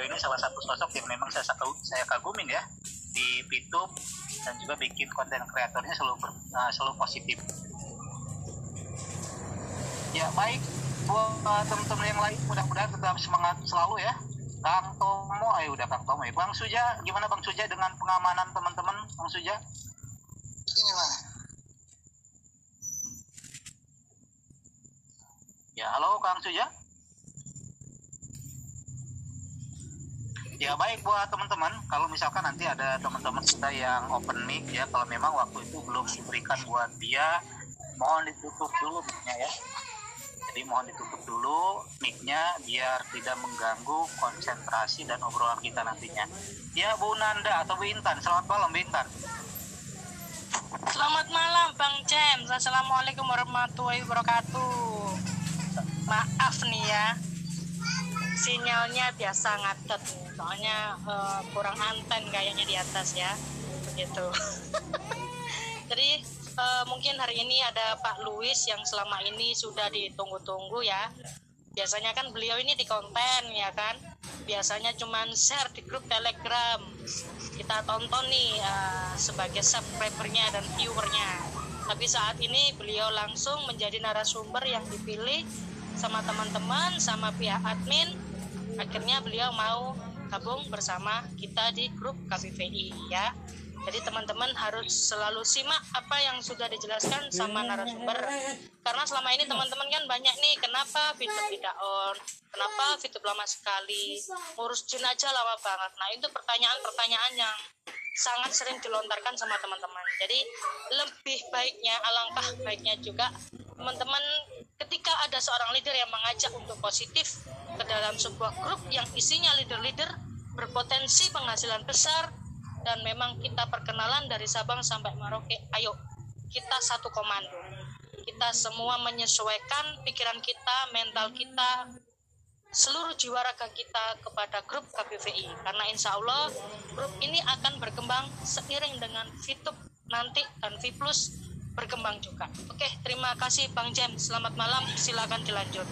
beliau ini salah satu sosok yang memang saya saya kagumin ya di YouTube dan juga bikin konten kreatornya selalu ber, uh, selalu positif. Ya baik buat teman-teman yang lain mudah-mudahan tetap semangat selalu ya. Kang Tomo, ayo udah Kang Tomo ya. Bang Suja, gimana Bang Suja dengan pengamanan teman-teman Bang Suja? Ini mah. Ya, halo Kang Suja. Ya baik buat teman-teman, kalau misalkan nanti ada teman-teman kita yang open mic ya, kalau memang waktu itu belum diberikan buat dia, mohon ditutup dulu mic-nya ya. Jadi mohon ditutup dulu mic-nya biar tidak mengganggu konsentrasi dan obrolan kita nantinya. Ya Bu Nanda atau Bu Intan, selamat malam Bu Intan. Selamat malam Bang James. Assalamualaikum warahmatullahi wabarakatuh. Maaf nih ya, sinyalnya biasa ngatet. Soalnya uh, kurang anten kayaknya di atas ya, begitu. Jadi uh, mungkin hari ini ada Pak Luis yang selama ini sudah ditunggu-tunggu ya. Biasanya kan beliau ini di konten ya kan, biasanya cuman share di grup Telegram. Kita tonton nih uh, sebagai subscribernya dan viewernya. Tapi saat ini beliau langsung menjadi narasumber yang dipilih sama teman-teman sama pihak admin akhirnya beliau mau gabung bersama kita di grup KBVI ya. Jadi teman-teman harus selalu simak apa yang sudah dijelaskan sama narasumber. Karena selama ini teman-teman kan banyak nih kenapa fitur tidak on? Kenapa fitur lama sekali? Ngurus jin aja lama banget. Nah itu pertanyaan-pertanyaan yang sangat sering dilontarkan sama teman-teman. Jadi lebih baiknya alangkah baiknya juga teman-teman ketika ada seorang leader yang mengajak untuk positif ke dalam sebuah grup yang isinya leader-leader berpotensi penghasilan besar dan memang kita perkenalan dari Sabang sampai Merauke ayo kita satu komando kita semua menyesuaikan pikiran kita mental kita seluruh jiwa raga kita kepada grup KBVI karena insya Allah grup ini akan berkembang seiring dengan VTube nanti dan V Plus berkembang juga. Oke, terima kasih Bang Jem. Selamat malam. Silakan dilanjut.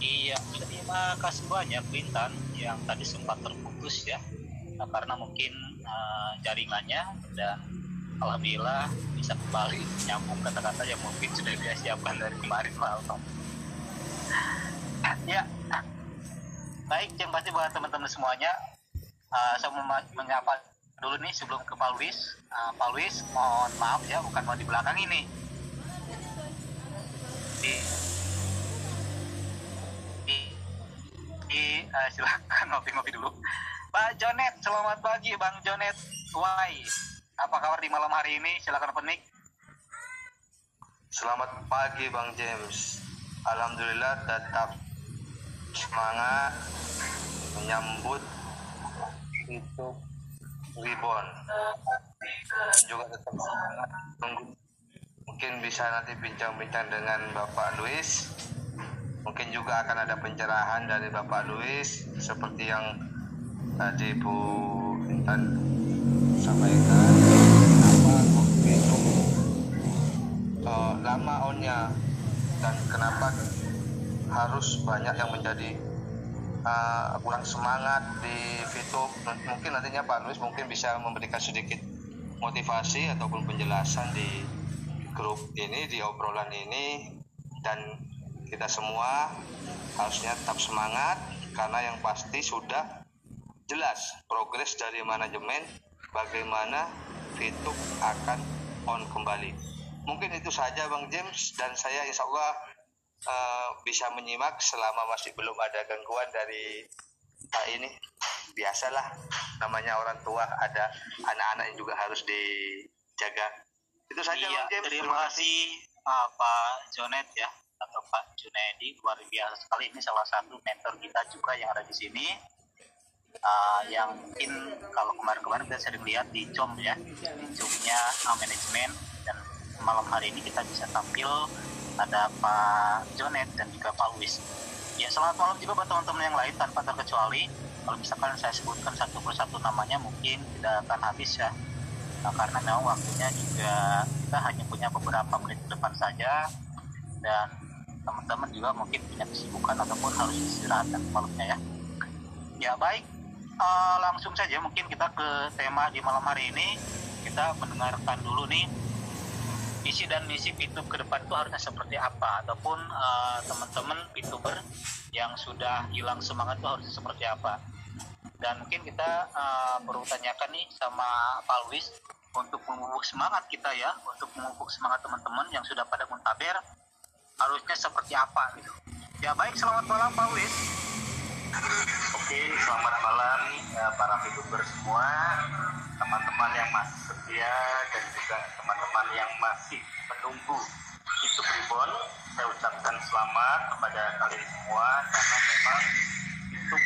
Iya, terima kasih banyak Bintan yang tadi sempat terputus ya. Nah, karena mungkin uh, jaringannya dan alhamdulillah bisa kembali nyambung kata-kata yang mungkin sudah dia siapkan dari kemarin malam. ya, baik, yang pasti buat teman-teman semuanya, uh, saya mau menyapa dulu nih sebelum ke Pak Luis. Uh, Pak Luis, mohon maaf ya, bukan mau di belakang ini. Di uh, silakan ngopi-ngopi dulu. Pak Jonet, selamat pagi Bang Jonet. Why? Apa kabar di malam hari ini? Silakan penik. Selamat pagi Bang James. Alhamdulillah tetap semangat menyambut itu Ribon juga tetap semangat mungkin bisa nanti bincang-bincang dengan Bapak Luis mungkin juga akan ada pencerahan dari Bapak Luis seperti yang tadi Bu Intan sampaikan. Apa itu uh, lama onnya? Dan kenapa harus banyak yang menjadi uh, kurang semangat di VTube mungkin nantinya Pak Luis mungkin bisa memberikan sedikit motivasi ataupun penjelasan di grup ini di obrolan ini. Dan kita semua harusnya tetap semangat karena yang pasti sudah jelas progres dari manajemen bagaimana VTube akan on kembali. Mungkin itu saja Bang James dan saya insya Allah uh, bisa menyimak selama masih belum ada gangguan dari uh, ini. Biasalah namanya orang tua ada anak-anak yang juga harus dijaga. Itu saja iya, Bang James. terima kasih uh, Pak Jonet ya atau Pak Junedi luar biasa sekali ini salah satu mentor kita juga yang ada di sini uh, yang mungkin kalau kemarin-kemarin kita sering lihat di com ya di comnya uh, manajemen dan malam hari ini kita bisa tampil ada Pak Jonet dan juga Pak Luis. Ya selamat malam juga buat teman-teman yang lain tanpa terkecuali. Kalau misalkan saya sebutkan satu persatu namanya mungkin tidak akan habis ya. Nah, karena memang waktunya juga kita hanya punya beberapa menit ke depan saja dan teman-teman juga mungkin punya kesibukan ataupun harus istirahat dan malamnya ya. Ya baik, uh, langsung saja mungkin kita ke tema di malam hari ini. Kita mendengarkan dulu nih visi dan misi Pitu ke depan itu harusnya seperti apa ataupun uh, teman-teman Pituber yang sudah hilang semangat itu harusnya seperti apa. Dan mungkin kita uh, perlu tanyakan nih sama Pak Luis untuk memupuk semangat kita ya, untuk memupuk semangat teman-teman yang sudah pada muntaber harusnya seperti apa gitu. Ya baik, selamat malam Pak Luis. Oke, selamat malam ya, para youtuber semua, teman-teman yang masih setia dan juga teman-teman yang masih menunggu itu Ribon. Saya ucapkan selamat kepada kalian semua karena memang itu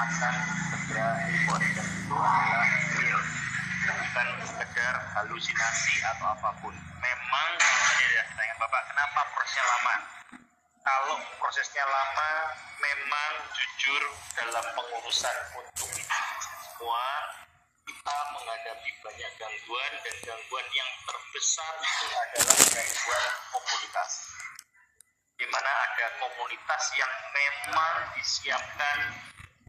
akan segera Ribon dan itu adalah real bukan sekedar halusinasi atau apa pun. Memang tadi ada ditanya Bapak, kenapa prosesnya lama? kalau prosesnya lama memang jujur dalam pengurusan untuk semua kita menghadapi banyak gangguan dan gangguan yang terbesar itu adalah gangguan komunitas di mana ada komunitas yang memang disiapkan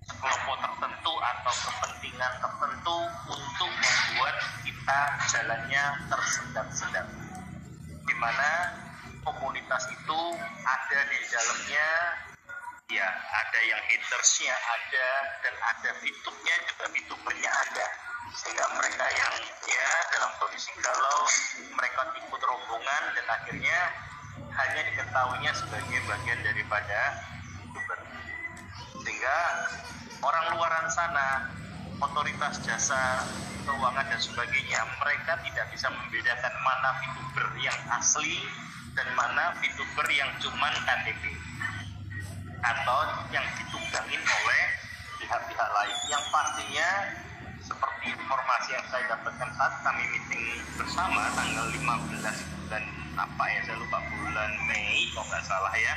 kelompok tertentu atau kepentingan tertentu untuk membuat kita jalannya tersendat-sendat mana komunitas itu ada di dalamnya. Ya ada yang hatersnya ada dan ada fitupnya juga fitubernya ada. Sehingga mereka yang ya dalam kondisi kalau mereka ikut rombongan dan akhirnya hanya diketahuinya sebagai bagian daripada youtuber. Sehingga orang luaran sana otoritas jasa keuangan dan sebagainya mereka tidak bisa membedakan mana VTuber yang asli dan mana VTuber yang cuman KTP atau yang ditunggangin oleh pihak-pihak lain. Yang pastinya seperti informasi yang saya dapatkan saat kami meeting bersama tanggal 15 bulan apa ya saya lupa bulan Mei kalau nggak salah ya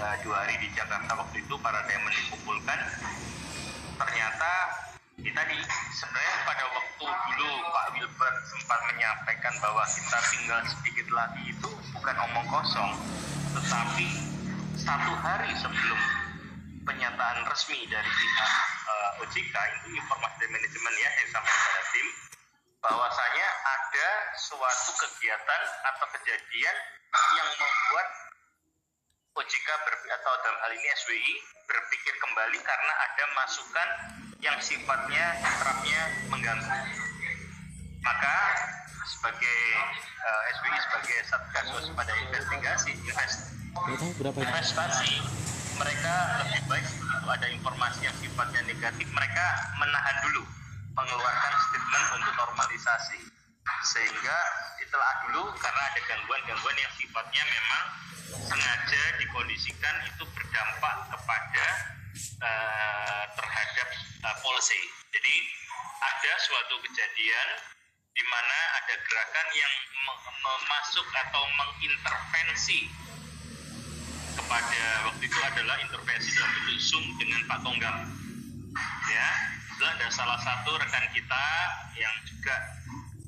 uh, dua hari di Jakarta waktu itu para diamond dikumpulkan. Ternyata kita di sebenarnya pada waktu dulu Pak Wilbert sempat menyampaikan bahwa kita tinggal sedikit lagi itu bukan omong kosong. Tetapi satu hari sebelum penyataan resmi dari pihak uh, OJK itu informasi dari manajemen ya yang sampai pada tim bahwasanya ada suatu kegiatan atau kejadian yang membuat OJK atau dalam hal ini SWI berpikir kembali karena ada masukan yang sifatnya terapnya mengganggu. Maka sebagai uh, SWI sebagai satgas waspada investigasi invest, investasi mereka lebih baik begitu ada informasi yang sifatnya negatif. Mereka menahan dulu mengeluarkan statement untuk normalisasi. Sehingga ditelaah dulu karena ada gangguan-gangguan yang sifatnya memang sengaja dikondisikan itu berdampak kepada uh, terhadap uh, policy. Jadi ada suatu kejadian di mana ada gerakan yang memasuk atau mengintervensi kepada waktu itu adalah intervensi dalam bentuk Zoom dengan Pak Tonggang. Ya, itu ada salah satu rekan kita yang juga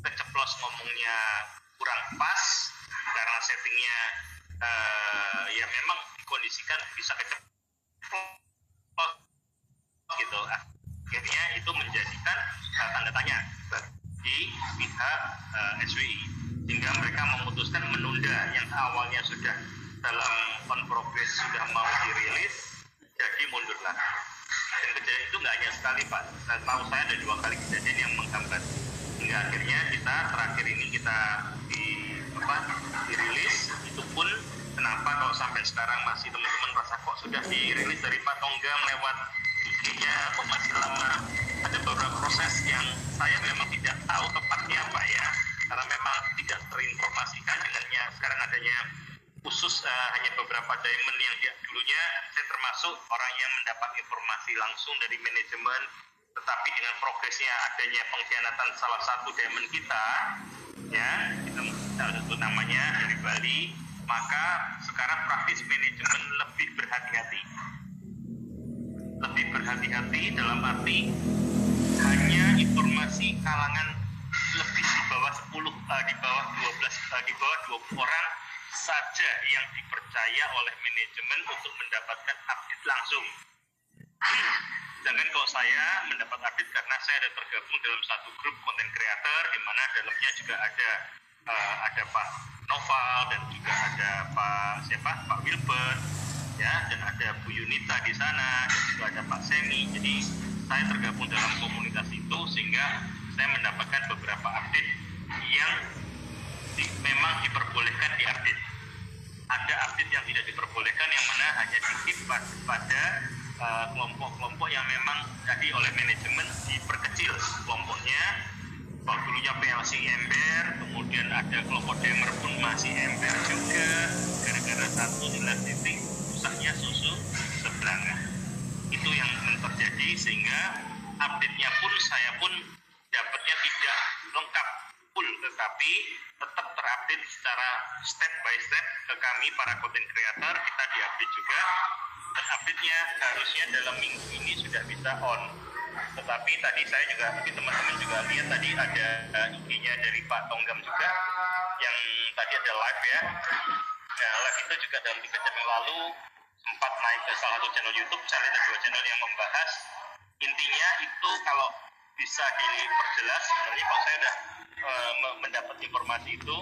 keceplos ngomongnya kurang pas karena settingnya uh, ya memang dikondisikan bisa keceplos gitu. Akhirnya itu menjadikan uh, tanda tanya di pihak uh, SWI sehingga mereka memutuskan menunda yang awalnya sudah dalam on progress sudah mau dirilis jadi mundur lagi. Dan kejadian itu nggak hanya sekali pak. Saya tahu saya ada dua kali kejadian yang menghambat. Hingga akhirnya kita terakhir ini kita di apa dirilis itu pun kenapa kalau sampai sekarang masih teman-teman rasa kok sudah dirilis dari Pak Tonggam lewat IG-nya? Kok masih lama? Ada beberapa proses yang saya memang tidak tahu tepatnya pak ya. Karena memang tidak terinformasikan dengannya. Sekarang adanya khusus uh, hanya beberapa diamond yang dia dulunya. Saya termasuk orang yang mendapat informasi langsung dari manajemen. Tetapi dengan progresnya adanya pengkhianatan salah satu diamond kita ya kita namanya dari Bali maka sekarang praktis manajemen lebih berhati-hati lebih berhati-hati dalam arti hanya informasi kalangan lebih di bawah 10 uh, di bawah 12 uh, di bawah 20 orang saja yang dipercaya oleh manajemen untuk mendapatkan update langsung. sedangkan kalau saya mendapat update karena saya ada tergabung dalam satu grup konten kreator di mana dalamnya juga ada uh, ada Pak Noval dan juga ada Pak siapa? Pak Wilbert ya dan ada Bu Yunita di sana dan juga ada Pak Semi. Jadi saya tergabung dalam komunitas itu sehingga saya mendapatkan beberapa update yang di, memang diperbolehkan diupdate ada update yang tidak diperbolehkan yang mana hanya dikit pada uh, kelompok-kelompok yang memang tadi oleh manajemen diperkecil kelompoknya kalau dulunya PLC ember kemudian ada kelompok demer pun masih ember juga. Gara-gara satu jelas titik rusaknya susu sebelanga itu yang terjadi sehingga update-nya pun saya pun dapatnya tidak lengkap full tetapi tetap terupdate secara step by step ke kami para content creator. Kita diupdate juga dan update-nya harusnya dalam minggu ini sudah bisa on tetapi tadi saya juga tadi teman-teman juga lihat tadi ada uh, IG-nya dari Pak Tonggam juga yang tadi ada live ya. Nah live itu juga dalam tiga jam yang lalu sempat naik ke salah satu channel YouTube saya ada dua channel yang membahas. Intinya itu kalau bisa diperjelas sebenarnya kalau saya sudah uh, mendapat informasi itu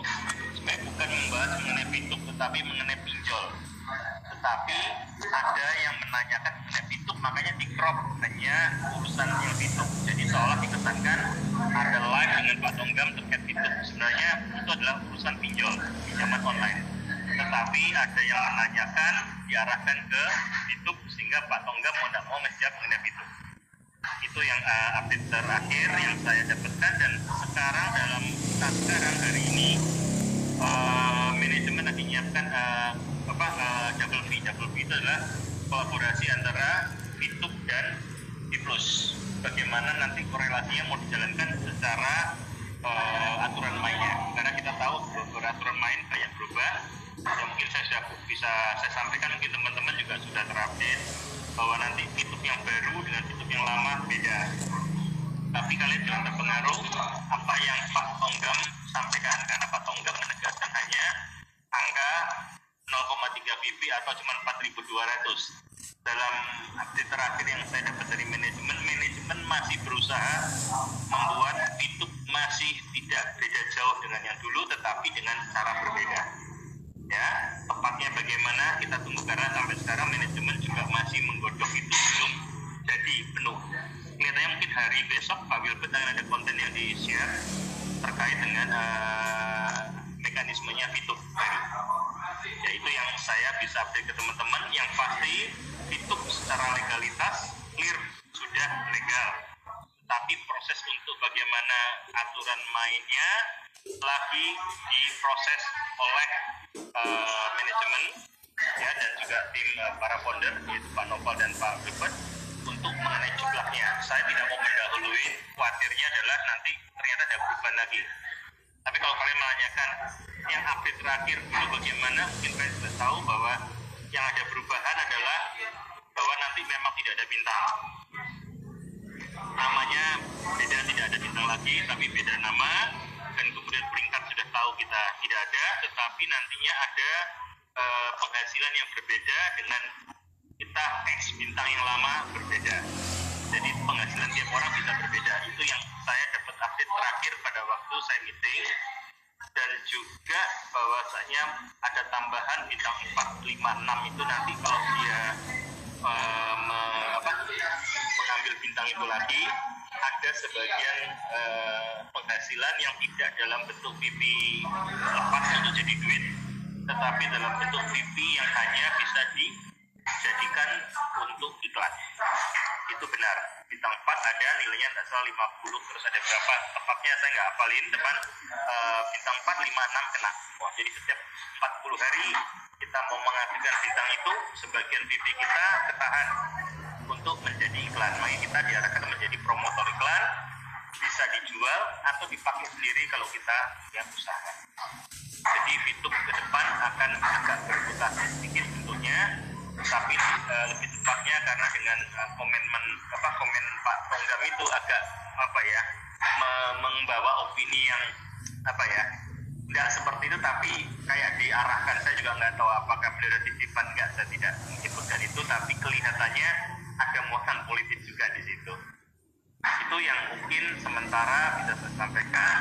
sebenarnya bukan membahas mengenai pintu tetapi mengenai pinjol. Tetapi ada yang menanyakan mengenai makanya di crop hanya urusan yang pintu jadi seolah dikesankan ada live dengan Pak Tonggam terkait pintu sebenarnya itu adalah urusan pinjol pinjaman online. Tetapi ada yang menanyakan diarahkan ke YouTube sehingga Pak Tonggam mau tidak mau menjawab mengenai pintu itu yang uh, update terakhir yang saya dapatkan dan sekarang dalam sekarang hari ini uh, manajemen lagi menyiapkan uh, apa uh, double fee double fee itu adalah kolaborasi antara YouTube dan Plus. Bagaimana nanti korelasinya mau dijalankan secara uh, aturan mainnya. Karena kita tahu aturan main banyak berubah. Ya mungkin saya sudah bisa saya sampaikan mungkin teman-teman juga sudah terupdate bahwa nanti fitur yang baru dengan fitur yang lama beda. Tapi kalian jangan terpengaruh apa yang Pak Tonggam sampaikan karena Pak Tonggam menegaskan hanya angka 0,3 VP atau cuma 4.200 dalam update terakhir yang saya dapat dari manajemen manajemen masih berusaha membuat fitur masih tidak beda jauh dengan yang dulu tetapi dengan cara berbeda. Ya tepatnya bagaimana kita tunggu karena sampai sekarang manajemen juga masih menggodok itu belum jadi penuh. Kelihatannya mungkin hari besok Pak Wilbert akan ada konten yang di share terkait dengan uh, mekanismenya fitur baru ya itu yang saya bisa update ke teman-teman yang pasti fitur secara legalitas clear sudah legal tapi proses untuk bagaimana aturan mainnya lagi diproses oleh uh, manajemen ya dan juga tim uh, para founder yaitu Pak Noval dan Pak Gilbert untuk mengenai jumlahnya. Saya tidak mau mendahului, khawatirnya adalah nanti ternyata ada perubahan lagi. Tapi kalau kalian menanyakan yang update terakhir dulu bagaimana, mungkin kalian sudah tahu bahwa yang ada perubahan adalah bahwa nanti memang tidak ada bintang. Namanya beda tidak ada bintang lagi, tapi beda nama dan kemudian peringkat sudah tahu kita tidak ada, tetapi nantinya ada uh, penghasilan yang berbeda dengan kita X bintang yang lama berbeda. Jadi penghasilan tiap orang bisa berbeda. Itu yang saya dapat update terakhir pada waktu saya meeting dan juga bahwasanya ada tambahan bintang 4, 5, 6 itu nanti kalau dia me, apa, mengambil bintang itu lagi ada sebagian uh, penghasilan yang tidak dalam bentuk PP lepas untuk jadi duit tetapi dalam bentuk PP yang hanya bisa dijadikan untuk iklan itu benar. Bintang 4 ada nilainya tidak salah 50 terus ada berapa? Tepatnya saya nggak hafalin depan uh, bintang 4 5 6 kena. Wah, jadi setiap 40 hari kita mau menghasilkan bintang itu sebagian PP kita ketahan untuk menjadi iklan. Makanya kita diarahkan menjadi promotor iklan bisa dijual atau dipakai sendiri kalau kita yang usaha. Jadi Fitur ke depan akan agak bermutasi sedikit bentuknya tapi uh, lebih tepatnya karena dengan uh, komitmen apa komen Pak Tonggam itu agak apa ya me membawa opini yang apa ya tidak seperti itu tapi kayak diarahkan. Saya juga nggak tahu apakah beliau ada titipan nggak saya tidak menyebutkan itu tapi kelihatannya ada muatan politik juga di sini itu yang mungkin sementara bisa saya sampaikan.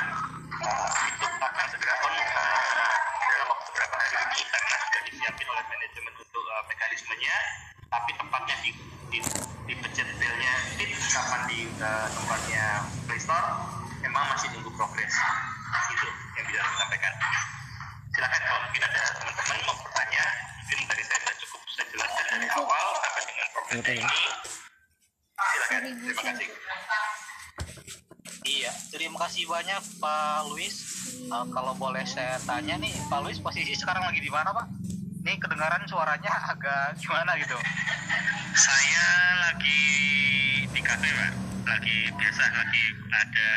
Itu akan segera on. Uh, dalam waktu beberapa hari ini karena sudah disiapin oleh manajemen mekanismenya tapi tempatnya di, di, dipencet belnya fit kapan di uh, tempatnya Play Store memang masih nunggu progres. Itu yang bisa saya sampaikan. Silakan kalau mungkin ada teman-teman mau bertanya mungkin tadi saya sudah cukup saya jelaskan dari awal sampai dengan progresnya ini. Silakan terima kasih. Iya, terima kasih banyak Pak Luis. Uh, kalau boleh saya tanya nih, Pak Luis posisi sekarang lagi di mana Pak? Ini kedengaran suaranya agak gimana gitu? saya lagi di kafe pak. Lagi biasa lagi ada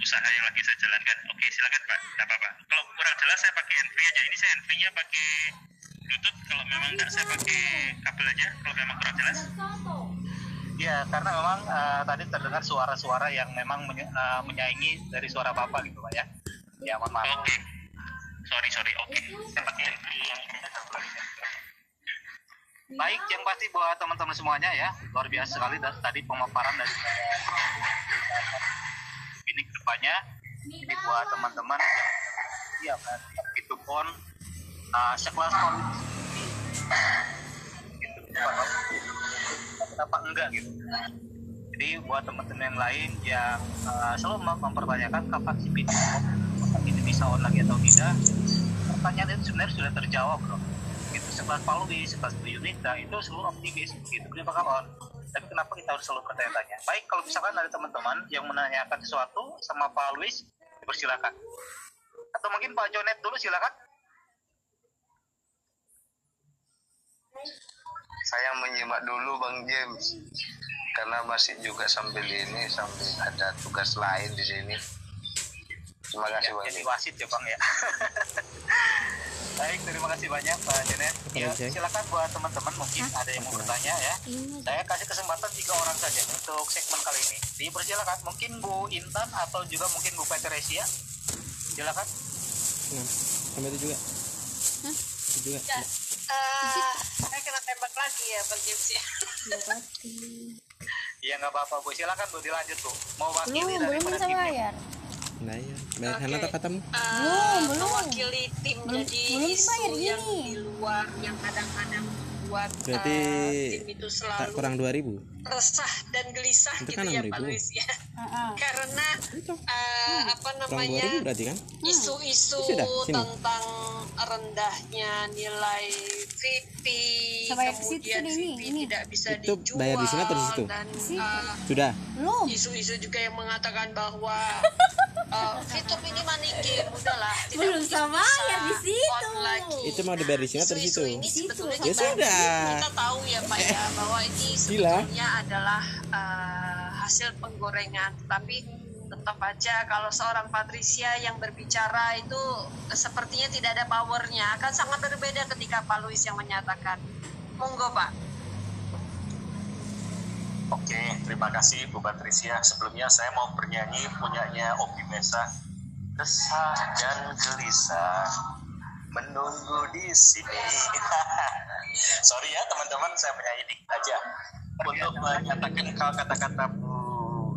usaha yang lagi saya jalankan. Oke silakan pak. Tidak apa pak kalau kurang jelas saya pakai handfree aja. Ini saya handfree nya pakai bluetooth. Kalau memang enggak saya pakai kabel aja. Kalau memang kurang jelas. Iya, karena memang uh, tadi terdengar suara-suara yang memang menye- uh, menyaingi dari suara Bapak gitu Pak ya. Ya, mohon maaf. oke sorry sorry oke ini Baik, yang pasti buat teman-teman semuanya ya, luar biasa sekali dan tadi pemaparan dari ini ke depannya. Jadi buat teman-teman yang siap itu pun uh, sekelas polisi gitu. Kenapa enggak gitu? Jadi buat teman-teman yang lain yang uh, selalu mem- mempertanyakan kapan ini bisa on lagi atau tidak, pertanyaan itu sebenarnya sudah terjawab loh gitu di sekelas Bu Yunita itu seluruh optimis gitu dia bakal on. Tapi kenapa kita harus selalu bertanya-tanya? Baik kalau misalkan ada teman-teman yang menanyakan sesuatu sama Pak Luis persilakan atau mungkin Pak Jonet dulu silakan. Saya menyimak dulu Bang James. Karena masih juga sambil ini sambil ada tugas lain di sini. Terima kasih Bang jadi James. wasit ya Bang ya. Baik terima kasih banyak Pak Jonet ya, silakan buat teman-teman mungkin ada yang mau bertanya ya. Saya kasih kesempatan tiga orang saja untuk segmen kali ini. Dipersilakan mungkin Bu Intan atau juga mungkin Bu Petresia silakan. Nah, sampai itu juga. Itu juga. Ya, eh, saya kena tembak lagi ya Bang James ya. Iya nggak apa-apa Bu, silakan Bu dilanjut Bu. Mau wakili daripada bisa tim bayar Nah, iya. Bayar Oke. sana atau katamu? Eh, Belum, belum. mewakili tim Belum- jadi belum isu yang ini. di luar yang kadang-kadang membuat Berarti eh, tim itu Tak selalu kurang 2000. Resah dan gelisah Itu gitu kan ya 6.000. Pak Luis ya Heeh. karena eh, apa namanya 2000 berarti kan? isu-isu tentang rendahnya nilai VP Sampai ke situ kemudian ini, VP ini. tidak bisa Itu dijual bayar di sini atau di situ? dan eh, Sudah. belum isu-isu juga yang mengatakan bahwa uh, fitur ini money game udahlah tidak Belum sama ya di situ. Itu mau dibayar di sini situ. sebetulnya Ya kita, sudah. kita tahu ya pak ya bahwa ini Gila. Adalah uh, hasil penggorengan tapi tetap aja kalau seorang Patricia yang berbicara itu sepertinya tidak ada powernya akan sangat berbeda ketika Pak Luis yang menyatakan monggo pak Oke, terima kasih Bu Patricia. Sebelumnya saya mau bernyanyi punyanya Obi Mesa. Resah dan gelisah menunggu di sini. Sorry ya teman-teman, saya menyanyi dikit aja. Untuk menyatakan kalau kata-kata Bu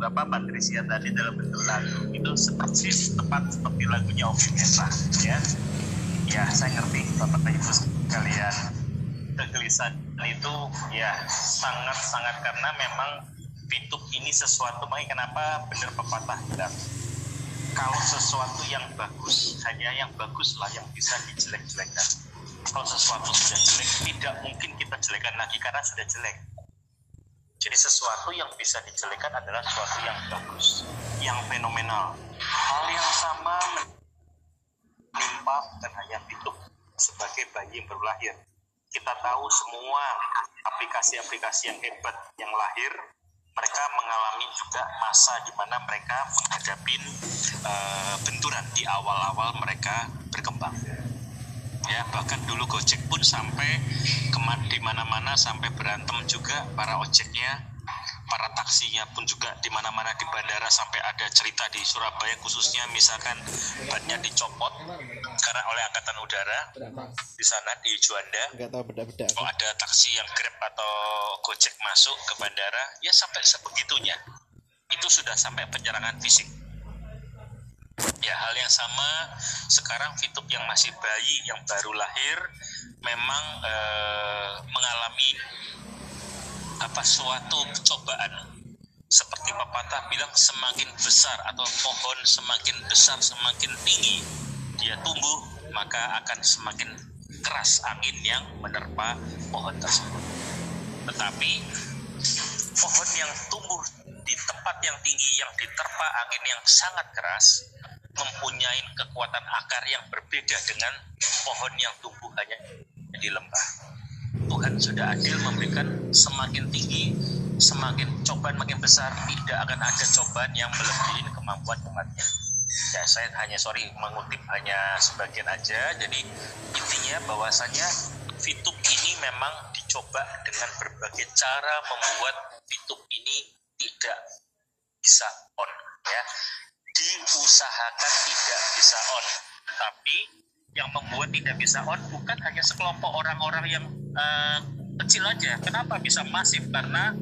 apa Patricia tadi dalam bentuk lagu itu seperti tepat seperti lagunya Obi Mesa ya. Ya, saya ngerti Bapak Ibu sekalian kegelisahan itu ya sangat-sangat karena memang Fitup ini sesuatu. Makanya kenapa benar pepatah bilang kalau sesuatu yang bagus hanya yang baguslah yang bisa dijelek-jelekan. Kalau sesuatu sudah jelek tidak mungkin kita jelekan lagi karena sudah jelek jadi sesuatu yang bisa dijelekan adalah sesuatu yang bagus yang fenomenal. Hal yang sama menimpa hanya Fitup sebagai bayi yang baru lahir kita tahu semua aplikasi-aplikasi yang hebat yang lahir mereka mengalami juga masa di mana mereka menghadapi eh, benturan di awal-awal mereka berkembang ya bahkan dulu Gojek pun sampai kema- di mana-mana sampai berantem juga para ojeknya para taksinya pun juga di mana-mana di bandara sampai ada cerita di Surabaya khususnya misalkan bannya dicopot karena oleh angkatan udara di sana di Juanda. Enggak tahu beda-beda. kalau ada taksi yang Grab atau Gojek masuk ke bandara? Ya sampai sebegitunya. Itu itu sudah sampai penyerangan fisik ya hal yang sama sekarang Fitup yang masih bayi yang baru lahir memang eh, mengalami apa suatu cobaan. Seperti pepatah bilang semakin besar atau pohon semakin besar semakin tinggi dia tumbuh maka akan semakin keras angin yang menerpa pohon tersebut. Tetapi pohon yang tumbuh di tempat yang tinggi yang diterpa angin yang sangat keras mempunyai kekuatan akar yang berbeda dengan pohon yang tumbuh hanya di lembah. Tuhan sudah adil memberikan semakin tinggi, semakin cobaan makin besar, tidak akan ada cobaan yang melebihi kemampuan umatnya. Ya, saya hanya sorry mengutip hanya sebagian aja. Jadi intinya bahwasanya Fitup ini memang dicoba dengan berbagai cara membuat Fitup tidak bisa on ya. Diusahakan tidak bisa on tapi yang membuat tidak bisa on bukan hanya sekelompok orang-orang yang uh, kecil aja. Kenapa bisa masif? Karena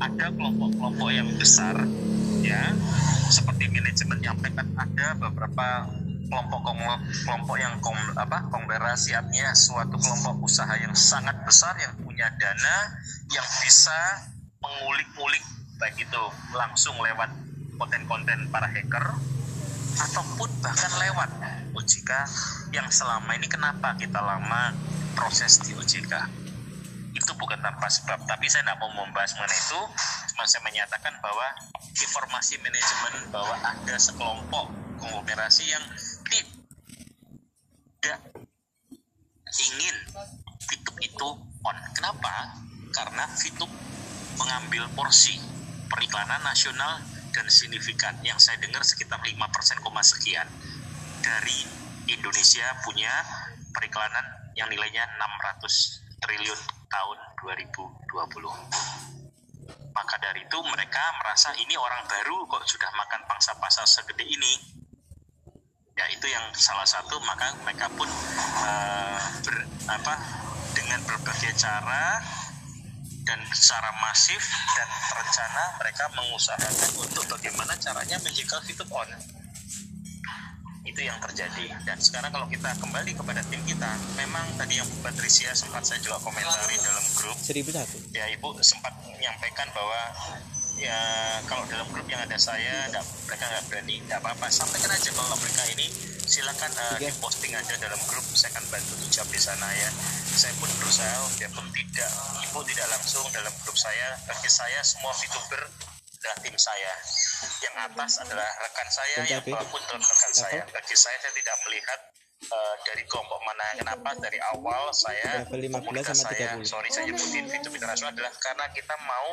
ada kelompok-kelompok yang besar ya. Seperti manajemen nyampaikan ada beberapa kelompok kelompok yang kom, apa konglomerasiatnya suatu kelompok usaha yang sangat besar yang punya dana yang bisa mengulik-ngulik baik itu langsung lewat konten-konten para hacker ataupun bahkan lewat OJK yang selama ini kenapa kita lama proses di OJK itu bukan tanpa sebab tapi saya tidak mau membahas mengenai itu. Cuma saya menyatakan bahwa informasi manajemen bahwa ada sekelompok konglomerasi yang tidak ingin Fitup itu on. Kenapa? Karena Fitup mengambil porsi periklanan nasional dan signifikan. Yang saya dengar sekitar 5% koma sekian. Dari Indonesia punya periklanan yang nilainya 600 triliun tahun 2020 maka dari itu mereka merasa ini orang baru kok sudah makan pangsa pasar segede ini. Ya itu yang salah satu. Maka mereka pun uh, ber, apa dengan berbagai cara dan secara masif dan terencana mereka mengusahakan untuk bagaimana caranya menjegal Fitup on. Itu yang terjadi. Dan sekarang kalau kita kembali kepada tim kita memang tadi yang Bu Patricia sempat saya juga komentari dalam grup. Seribu satu. Ya Ibu sempat menyampaikan bahwa ya kalau dalam grup yang ada saya mereka nggak berani nggak apa-apa. Sampaikan aja kalau mereka ini silakan uh, di posting aja dalam grup saya akan bantu ucap di sana ya. Saya pun berusaha biarpun tidak ibu tidak langsung dalam grup saya bagi saya semua VTuber adalah tim saya. Yang atas adalah rekan saya yang bawah pun rekan saya. Bagi saya saya tidak melihat uh, dari kelompok mana? Kenapa? Dari awal saya komunitas saya sorry saya nyebutin VTuber internasional adalah karena kita mau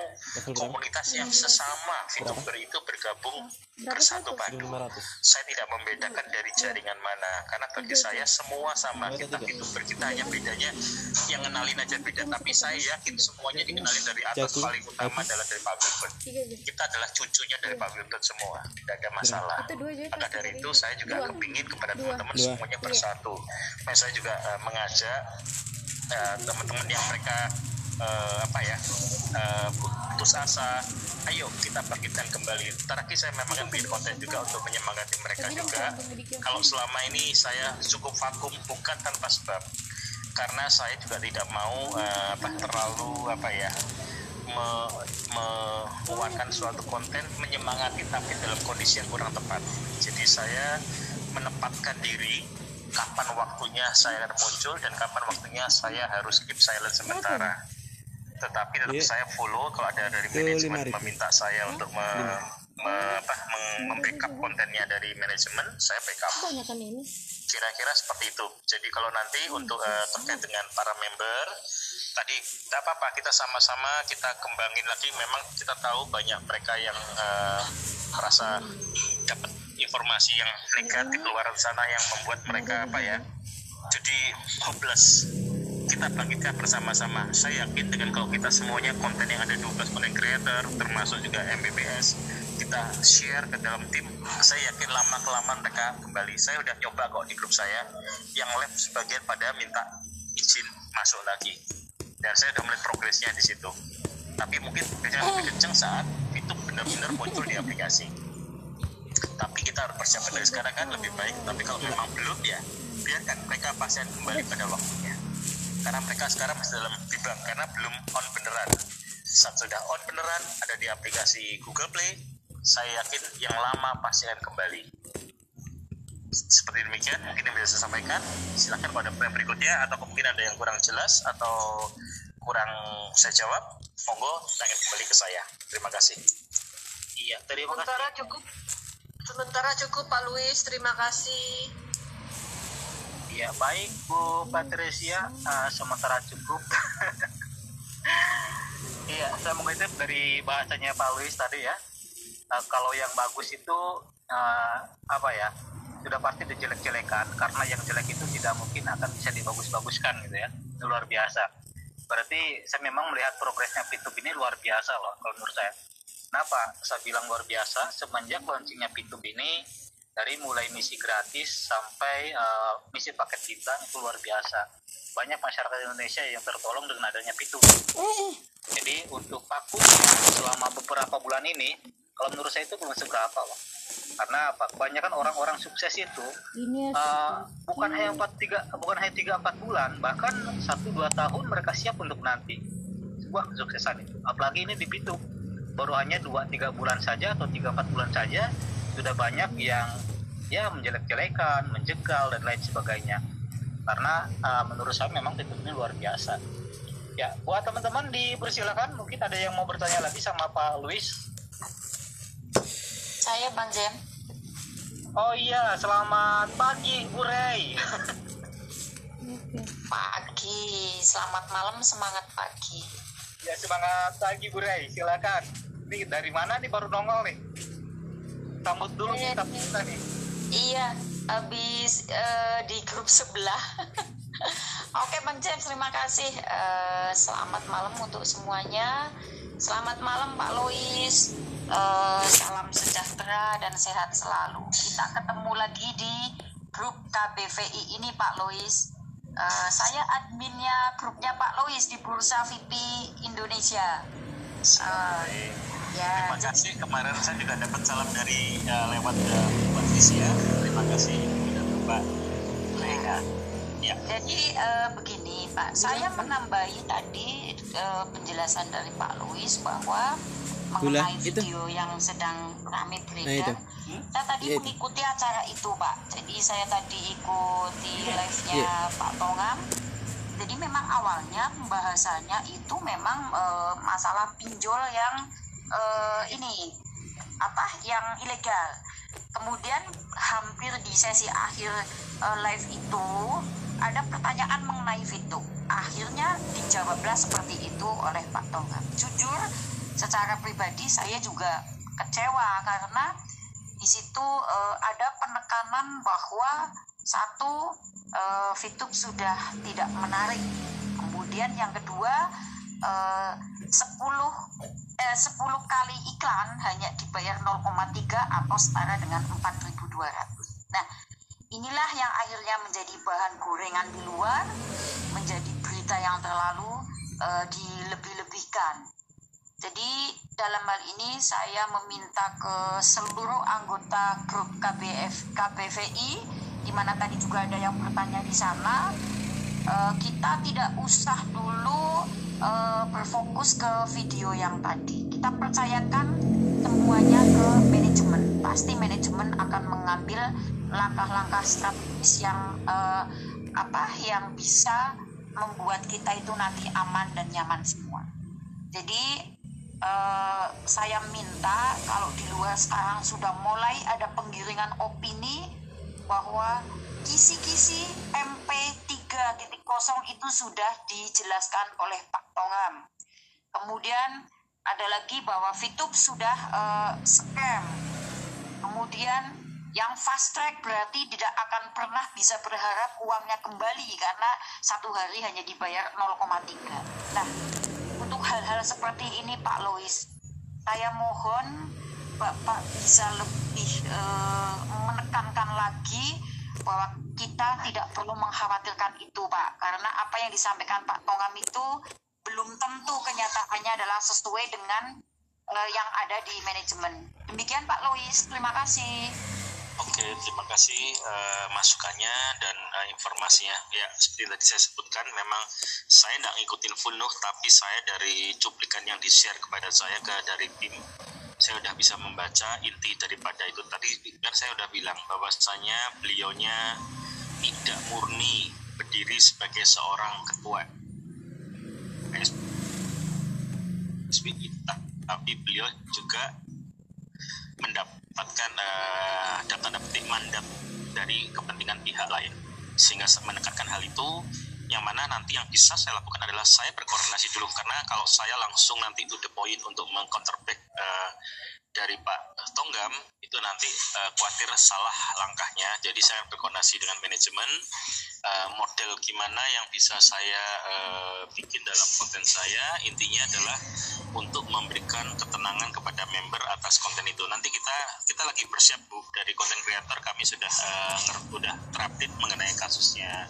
komunitas yang sesama VTuber itu bergabung bersatu padu. Saya tidak membedakan dari jaringan mana karena bagi saya semua sama. Kita VTuber kita hanya bedanya yang kenalin aja beda. Tapi saya yakin semuanya dikenalin dari atas. Paling utama adalah dari Pak Wilbert. Kita adalah cucunya dari Pak Wilbert semua. Tidak ada masalah. Maka dari itu saya juga kepingin kepada teman-teman semuanya bersatu nah, saya juga uh, mengajak uh, teman-teman yang mereka uh, apa ya uh, putus asa ayo kita bangkitkan kembali. Terakhir saya memang bikin konten juga untuk menyemangati mereka juga. kalau selama ini saya cukup vakum bukan tanpa sebab. Karena saya juga tidak mau uh, apa terlalu apa ya mengeluarkan suatu konten menyemangati tapi dalam kondisi yang kurang tepat. Jadi saya menempatkan diri kapan waktunya saya muncul dan kapan waktunya saya harus keep silent sementara. Tetapi tetap yeah. saya follow kalau ada dari manajemen meminta saya untuk me, me, apa, membackup kontennya dari manajemen saya backup. Kira-kira seperti itu. Jadi kalau nanti untuk uh, terkait dengan para member tadi tidak apa-apa kita sama-sama kita kembangin lagi. Memang kita tahu banyak mereka yang uh, merasa dapat informasi yang negatif luar sana yang membuat mereka apa ya jadi hopeless kita bangkitkan bersama-sama. Saya yakin dengan kalau kita semuanya konten yang ada 12 konten creator, termasuk juga MBBS, kita share ke dalam tim, saya yakin lama kelamaan mereka kembali. Saya udah nyoba kok di grup saya, yang lab sebagian pada minta izin masuk lagi. Dan saya udah melihat progresnya di situ. Tapi mungkin progresnya lebih kenceng saat itu benar-benar muncul di aplikasi kita harus persiapkan dari sekarang kan lebih baik. Tapi kalau memang belum ya biarkan mereka pasti akan kembali pada waktunya. Karena mereka sekarang masih dalam bimbang karena belum on beneran. Saat sudah on beneran ada di aplikasi Google Play saya yakin yang lama pasti akan kembali. Seperti demikian mungkin yang bisa saya sampaikan. Silahkan pada yang berikutnya atau mungkin ada yang kurang jelas atau kurang saya jawab monggo tanya kembali ke saya. Terima kasih. Iya terima kasih. Cukup. Sementara cukup Pak Luis, terima kasih. Ya baik Bu Patricia, eh, sementara cukup. Iya, saya mengutip dari bahasanya Pak Luis tadi ya. Eh, kalau yang bagus itu eh, apa ya? Sudah pasti dijelek-jelekan karena yang jelek itu tidak mungkin akan bisa dibagus-baguskan gitu ya. Luar biasa. Berarti saya memang melihat progresnya P2P ini luar biasa loh kalau menurut saya. Kenapa saya bilang luar biasa? Semenjak launchingnya P2P ini dari mulai misi gratis sampai uh, misi paket bintang itu luar biasa. Banyak masyarakat Indonesia yang tertolong dengan adanya P2P. Jadi untuk paku selama beberapa bulan ini, kalau menurut saya itu belum seberapa loh. Karena apa? Kebanyakan orang-orang sukses itu uh, bukan hanya empat tiga bukan hanya tiga empat bulan, bahkan satu dua tahun mereka siap untuk nanti sebuah kesuksesan itu. Apalagi ini di Pitu baru hanya dua tiga bulan saja atau tiga empat bulan saja sudah banyak yang ya menjelek-jelekan, menjegal dan lain sebagainya. Karena uh, menurut saya memang ini luar biasa. Ya, buat teman-teman dipersilakan mungkin ada yang mau bertanya lagi sama Pak Luis. Saya Bang Jem. Oh iya, selamat pagi Bu Rey. Pagi, selamat malam, semangat pagi. Ya semangat pagi Bu Rey, silakan. Ini dari mana nih baru nongol nih? Sambut dulu Iya, kita kita nih. Iya, habis eh, di grup sebelah. Oke Bang Jem, terima kasih. Eh, selamat malam untuk semuanya. Selamat malam Pak Lois. Eh, salam sejahtera dan sehat selalu. Kita ketemu lagi di grup KBVI ini Pak Lois. Eh, saya adminnya grupnya Pak Lois di Bursa VIP Indonesia. Eh, ya, terima kasih. Kemarin saya juga dapat salam dari uh, lewat uh, Mbak Fisia terima kasih. Dan Mbak Leka ya. Jadi eh, begini Pak, saya menambahi tadi eh, penjelasan dari Pak Louis bahwa Gula, mengenai itu. video yang sedang ramai Nah, beredar. itu. saya tadi Iya, itu. mengikuti acara itu Pak. Jadi saya tadi ikuti live-nya Iya. Pak Tongam. Jadi memang awalnya pembahasannya itu memang eh, masalah pinjol yang eh, ini apa yang ilegal. Kemudian hampir di sesi akhir eh, live itu ada pertanyaan mengenai Vito. Akhirnya dijawablah seperti itu oleh Pak Tongam. Jujur, secara pribadi saya juga kecewa karena di situ eh, ada penekanan bahwa satu eh, Fitup sudah tidak menarik. Kemudian yang kedua eh, 10 eh, 10 kali iklan hanya dibayar 0,3 atau setara dengan 4.200. Nah, inilah yang akhirnya menjadi bahan gorengan di luar, menjadi berita yang terlalu eh, dilebih-lebihkan. Jadi dalam hal ini saya meminta ke seluruh anggota grup KBF KBVI di mana tadi juga ada yang bertanya di sana eh, kita tidak usah dulu eh, berfokus ke video yang tadi. Kita percayakan semuanya ke manajemen. Pasti manajemen akan mengambil langkah-langkah strategis yang eh, apa yang bisa membuat kita itu nanti aman dan nyaman semua. Jadi eh, saya minta kalau di luar sekarang sudah mulai ada penggiringan opini bahwa kisi-kisi MP3.0 itu sudah dijelaskan oleh Pak Tongam. Kemudian ada lagi bahwa Fitup sudah eh, scam. Kemudian yang fast track berarti tidak akan pernah bisa berharap uangnya kembali karena satu hari hanya dibayar 0,3. Nah, untuk hal-hal seperti ini Pak Lois, saya mohon Bapak bisa lebih eh, menekankan lagi bahwa kita tidak perlu mengkhawatirkan itu Pak, karena apa yang disampaikan Pak Tongam itu belum tentu kenyataannya adalah sesuai dengan eh, yang ada di manajemen. Demikian Pak Lois, terima kasih. Oke, terima kasih eh, masukannya dan eh, informasinya. Ya, seperti tadi saya sebutkan, memang saya tidak ngikutin full Nuh, tapi saya dari cuplikan yang di-share kepada saya ke dari tim, saya udah bisa membaca inti daripada itu tadi. Kan saya udah bilang bahwasanya beliaunya tidak murni berdiri sebagai seorang ketua tapi beliau juga mendapatkan uh, data petik mandat dari kepentingan pihak lain sehingga menekankan hal itu yang mana nanti yang bisa saya lakukan adalah saya berkoordinasi dulu. Karena kalau saya langsung nanti itu the point untuk mengcounterback uh, dari Pak Tonggam itu nanti uh, khawatir salah langkahnya. Jadi saya berkoordinasi dengan manajemen uh, model gimana yang bisa saya uh, bikin dalam konten saya. Intinya adalah untuk memberikan ketenangan kepada member atas konten itu. Nanti kita kita lagi bersiap bu dari konten creator. Kami sudah uh, sudah terupdate mengenai kasusnya.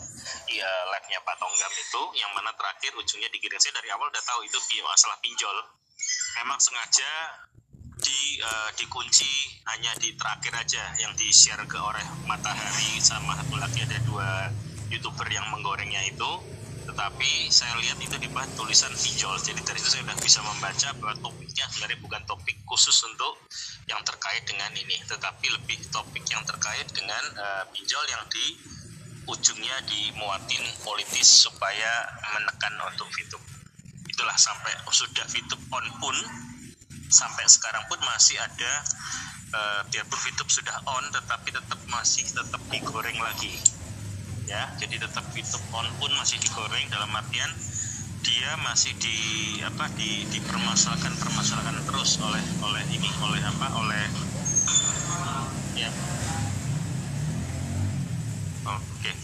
Ya live-nya Pak Tonggam itu yang mana terakhir ujungnya dikirim. Saya dari awal udah tahu itu masalah pinjol. Memang sengaja di uh, dikunci hanya di terakhir aja yang di share ke oleh Matahari sama satu lagi ada dua youtuber yang menggorengnya itu. Tetapi saya lihat itu di bawah tulisan pinjol jadi dari itu saya sudah bisa membaca bahwa topiknya sebenarnya bukan topik khusus untuk yang terkait dengan ini tetapi lebih topik yang terkait dengan uh, pinjol yang di ujungnya dimuatin politis supaya menekan untuk Fitup itulah sampai sudah Fitup on pun sampai sekarang pun masih ada uh, biarpun YouTube sudah on tetapi tetap masih tetap digoreng lagi. Ya jadi tetap YouTube on pun masih digoreng dalam artian dia masih di apa di dipermasalahkan permasalahkan terus oleh oleh ini oleh apa oleh ya. Oke. Okay.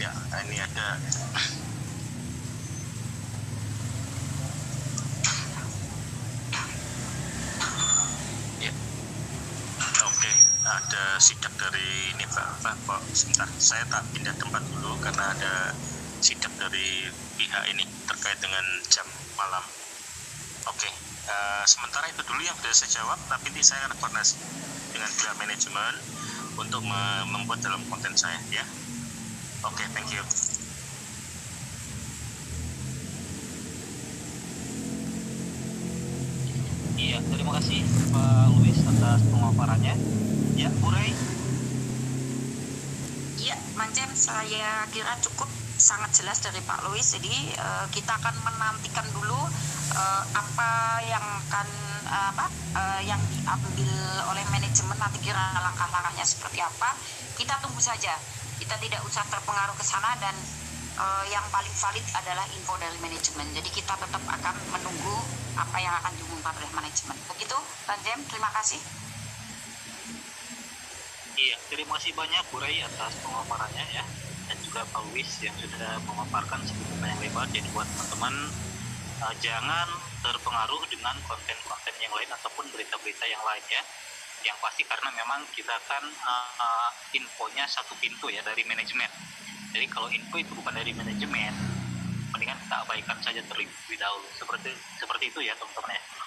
ya ini ada ada sidak dari ini Pak, Pak, Pak sebentar. Saya tak pindah tempat dulu karena ada sidak dari pihak ini terkait dengan jam malam. Oke uh, sementara itu dulu yang sudah saya jawab tapi nanti saya akan koordinasi dengan pihak manajemen untuk membuat dalam konten saya ya. Oke thank you. Iya, terima kasih Pak Luis atas pemaparannya. Ya, Burai. Iya, Mancem, saya kira cukup sangat jelas dari Pak Luis. Jadi uh, kita akan menantikan dulu uh, apa yang akan uh, apa uh, yang diambil oleh manajemen nanti kira langkah-langkahnya seperti apa. Kita tunggu saja. Kita tidak usah terpengaruh ke sana dan uh, yang paling valid adalah info dari manajemen. Jadi kita tetap akan menunggu apa yang akan diumumkan oleh manajemen. Begitu, Bang Jem, terima kasih. Iya, terima kasih banyak Bu atas pemaparannya ya dan juga Pak Luis yang sudah memaparkan sedikit banyak lebar. Jadi buat teman-teman uh, jangan terpengaruh dengan konten-konten yang lain ataupun berita-berita yang lain ya. Yang pasti karena memang kita kan uh, uh, infonya satu pintu ya dari manajemen. Jadi kalau info itu bukan dari manajemen, mendingan kita abaikan saja terlebih dahulu. Seperti seperti itu ya teman-teman ya.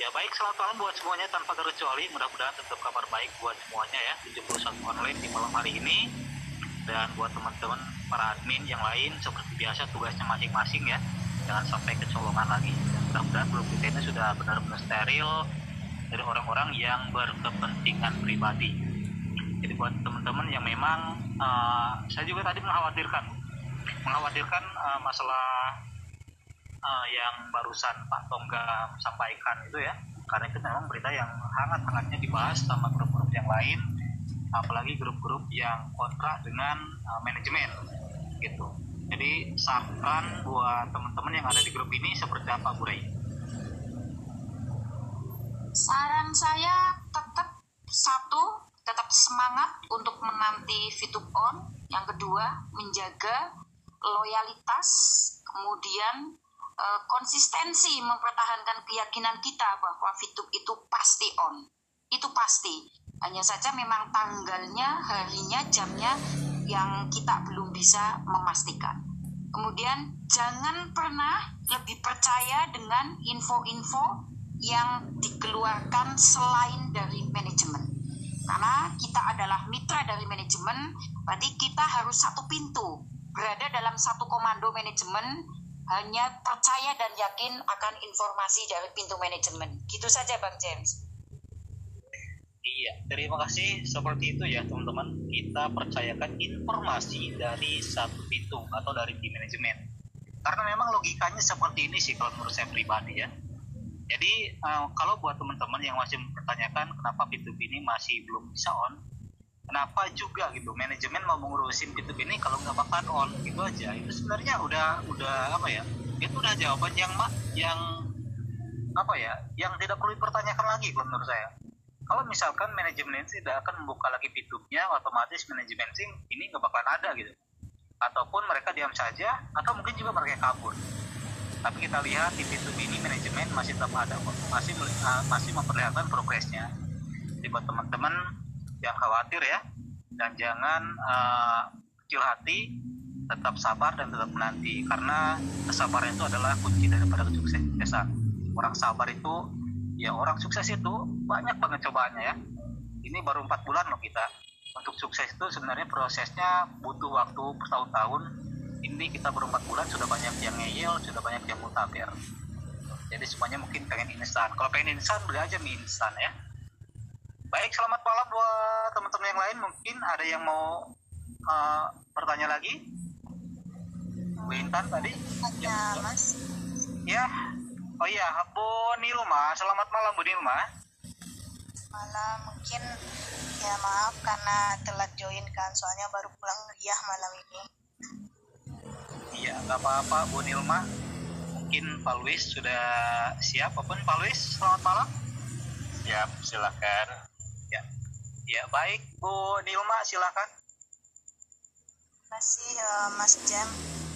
Ya baik, selamat malam buat semuanya tanpa terkecuali. Mudah-mudahan tetap kabar baik buat semuanya ya. 71 online di malam hari ini. Dan buat teman-teman para admin yang lain seperti biasa tugasnya masing-masing ya. Jangan sampai kecolongan lagi. Mudah-mudahan grup kita ini sudah benar-benar steril dari orang-orang yang berkepentingan pribadi. Jadi buat teman-teman yang memang uh, saya juga tadi mengkhawatirkan mengkhawatirkan uh, masalah uh, yang barusan Pak Tonggam sampaikan itu ya. Karena itu memang berita yang hangat-hangatnya dibahas sama grup-grup yang lain. Apalagi grup-grup yang kontra dengan uh, manajemen gitu. Jadi saran buat teman-teman yang ada di grup ini seperti apa Bu Rey? Saran saya tetap satu tetap semangat untuk menanti Fitup On yang kedua menjaga loyalitas kemudian uh, konsistensi mempertahankan keyakinan kita bahwa Fitup itu pasti on. Itu pasti. Hanya saja memang tanggalnya, harinya, jamnya yang kita belum bisa memastikan. Kemudian jangan pernah lebih percaya dengan info-info yang dikeluarkan selain dari manajemen. Karena kita adalah mitra dari manajemen, berarti kita harus satu pintu, berada dalam satu komando manajemen, hanya percaya dan yakin akan informasi dari pintu manajemen. Gitu saja Bang James. Iya, terima kasih. Seperti itu ya teman-teman. Kita percayakan informasi dari satu pintu atau dari tim manajemen. Karena memang logikanya seperti ini sih kalau menurut saya pribadi ya. Jadi uh, kalau buat teman-teman yang masih mempertanyakan kenapa pintu ini masih belum bisa on, kenapa juga gitu manajemen mau mengurusin pintu ini kalau nggak bakal on gitu aja. Itu sebenarnya udah udah apa ya? Itu udah jawaban yang mak yang apa ya? Yang tidak perlu dipertanyakan lagi kalau menurut saya kalau misalkan manajemen tidak akan membuka lagi pintunya otomatis manajemen ini nggak bakalan ada gitu ataupun mereka diam saja atau mungkin juga mereka kabur tapi kita lihat di pintu ini manajemen masih tetap ada masih masih memperlihatkan progresnya jadi buat teman-teman jangan khawatir ya. Dan jangan uh, kecil hati tetap sabar dan tetap menanti. Karena kesabaran itu adalah kunci daripada kesuksesan. Orang sabar itu ya orang sukses itu banyak banget cobaannya ya. Ini baru empat bulan loh kita. Untuk sukses itu sebenarnya prosesnya butuh waktu bertahun-tahun. Ini kita baru empat bulan sudah banyak yang ngeyel sudah banyak yang mutakhir jadi semuanya mungkin pengen instan. Kalau pengen instan beli aja mie instan ya baik selamat malam buat teman-teman yang lain mungkin ada yang mau uh, bertanya lagi Bu Intan tadi ya mas ya Oh iya, Bu Nilma, selamat malam Bu Nilma. Malam, mungkin ya maaf karena telat join kan, soalnya baru pulang kuliah malam ini. Iya, nggak apa-apa Bu Nilma. Mungkin Pak Luis sudah siap, apa pun Pak Luis, selamat malam. Siap, silakan. Ya, baik Bu Nilma, silakan. Terima kasih uh, Mas Jam.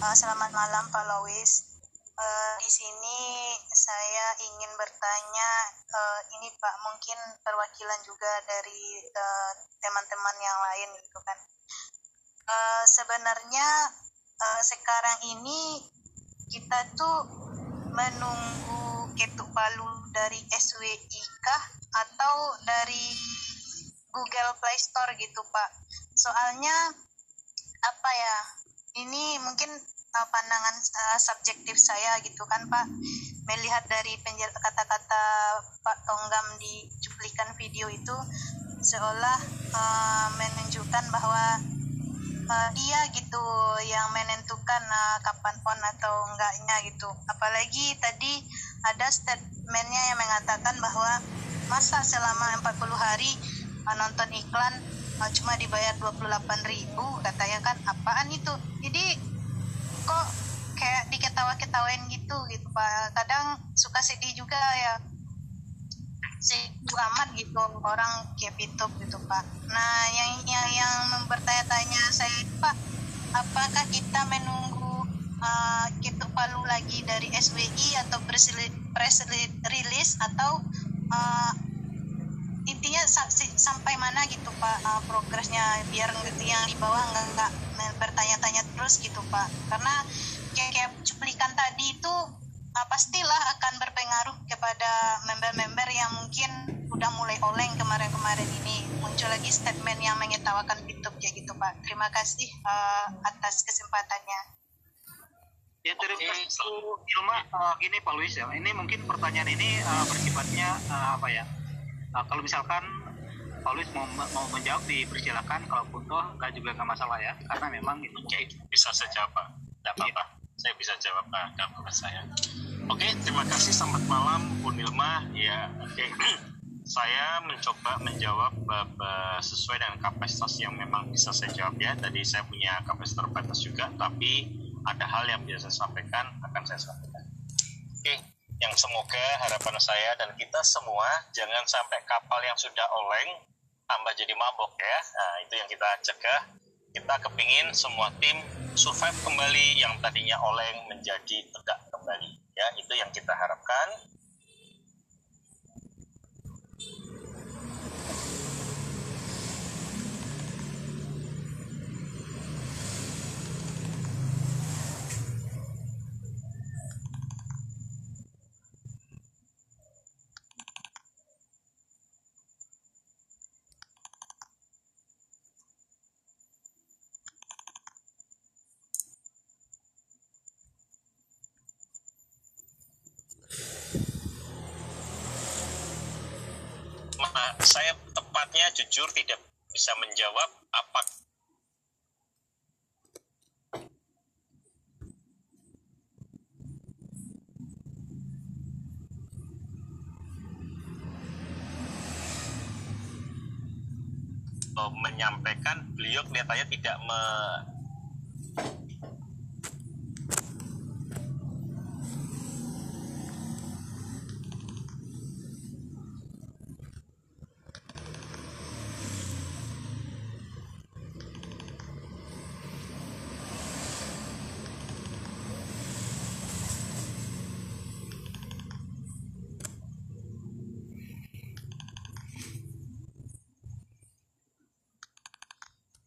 Uh, selamat malam Pak Lois. Uh, di sini saya ingin bertanya, uh, ini Pak mungkin perwakilan juga dari teman-teman yang lain gitu kan. Uh, sebenarnya uh, sekarang ini kita tuh menunggu ketuk palu dari SWI atau dari Google Play Store gitu Pak. Soalnya apa ya? Ini mungkin uh, pandangan uh, subjektif saya gitu kan Pak melihat dari kata-kata Pak Tonggam di cuplikan video itu seolah uh, menunjukkan bahwa uh, dia gitu yang menentukan uh, kapan on atau enggaknya gitu apalagi tadi ada statementnya yang mengatakan bahwa masa selama 40 hari nonton iklan uh, cuma dibayar 28.000 katanya kan apaan itu? Jadi kok kayak diketawa-ketawain gitu gitu pak. Kadang suka sedih juga ya. Sedih amat gitu orang kayak itu gitu pak. Nah yang yang yang bertanya-tanya saya pak apakah kita menunggu uh, palu lagi dari SWI atau press release atau uh, intinya sampai mana gitu pak uh, progresnya biar yang di bawah nggak nggak bertanya-tanya terus gitu pak. Karena kayak, kayak cuplikan tadi itu uh, pastilah akan berpengaruh kepada member-member yang mungkin udah mulai oleng kemarin-kemarin ini. Muncul lagi statement yang mengetawakan YouTube ya gitu pak. Terima kasih uh, atas kesempatannya. Ya terima kasih Ilma uh, gini Pak Luis ya. Ini mungkin pertanyaan ini uh, bersifatnya uh, apa ya uh, kalau misalkan Pak Luis mau, mau menjawab dipersilakan. Kalau toh nggak juga nggak masalah ya. Karena memang itu okay, bisa saya jawab Pak. Tidak apa-apa. Iya. saya bisa jawab Pak. Kamu saya. Oke okay, terima kasih. Selamat malam Bu Nilma. Ya oke. Okay. saya mencoba menjawab uh, sesuai dengan kapasitas yang memang bisa saya jawab ya. Tadi saya punya kapasitas terbatas juga tapi ada hal yang bisa saya sampaikan akan saya sampaikan. Oke. okay yang semoga harapan saya dan kita semua jangan sampai kapal yang sudah oleng tambah jadi mabok ya. Nah, itu yang kita cegah. Kita kepingin semua tim survive kembali yang tadinya oleng menjadi tegak kembali. Ya, itu yang kita harapkan. Saya tepatnya jujur tidak bisa menjawab apa menyampaikan beliau kelihatannya tidak me,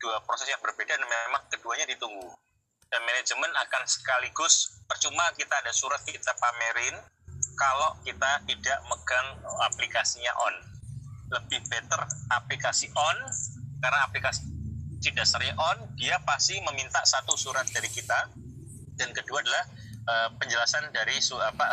dua proses yang berbeda dan memang keduanya ditunggu dan manajemen akan sekaligus percuma kita ada surat kita pamerin kalau kita tidak megang aplikasinya on. Lebih better aplikasi on karena aplikasi dasarnya on dia pasti meminta satu surat dari kita. Dan kedua adalah eh, penjelasan dari su, apa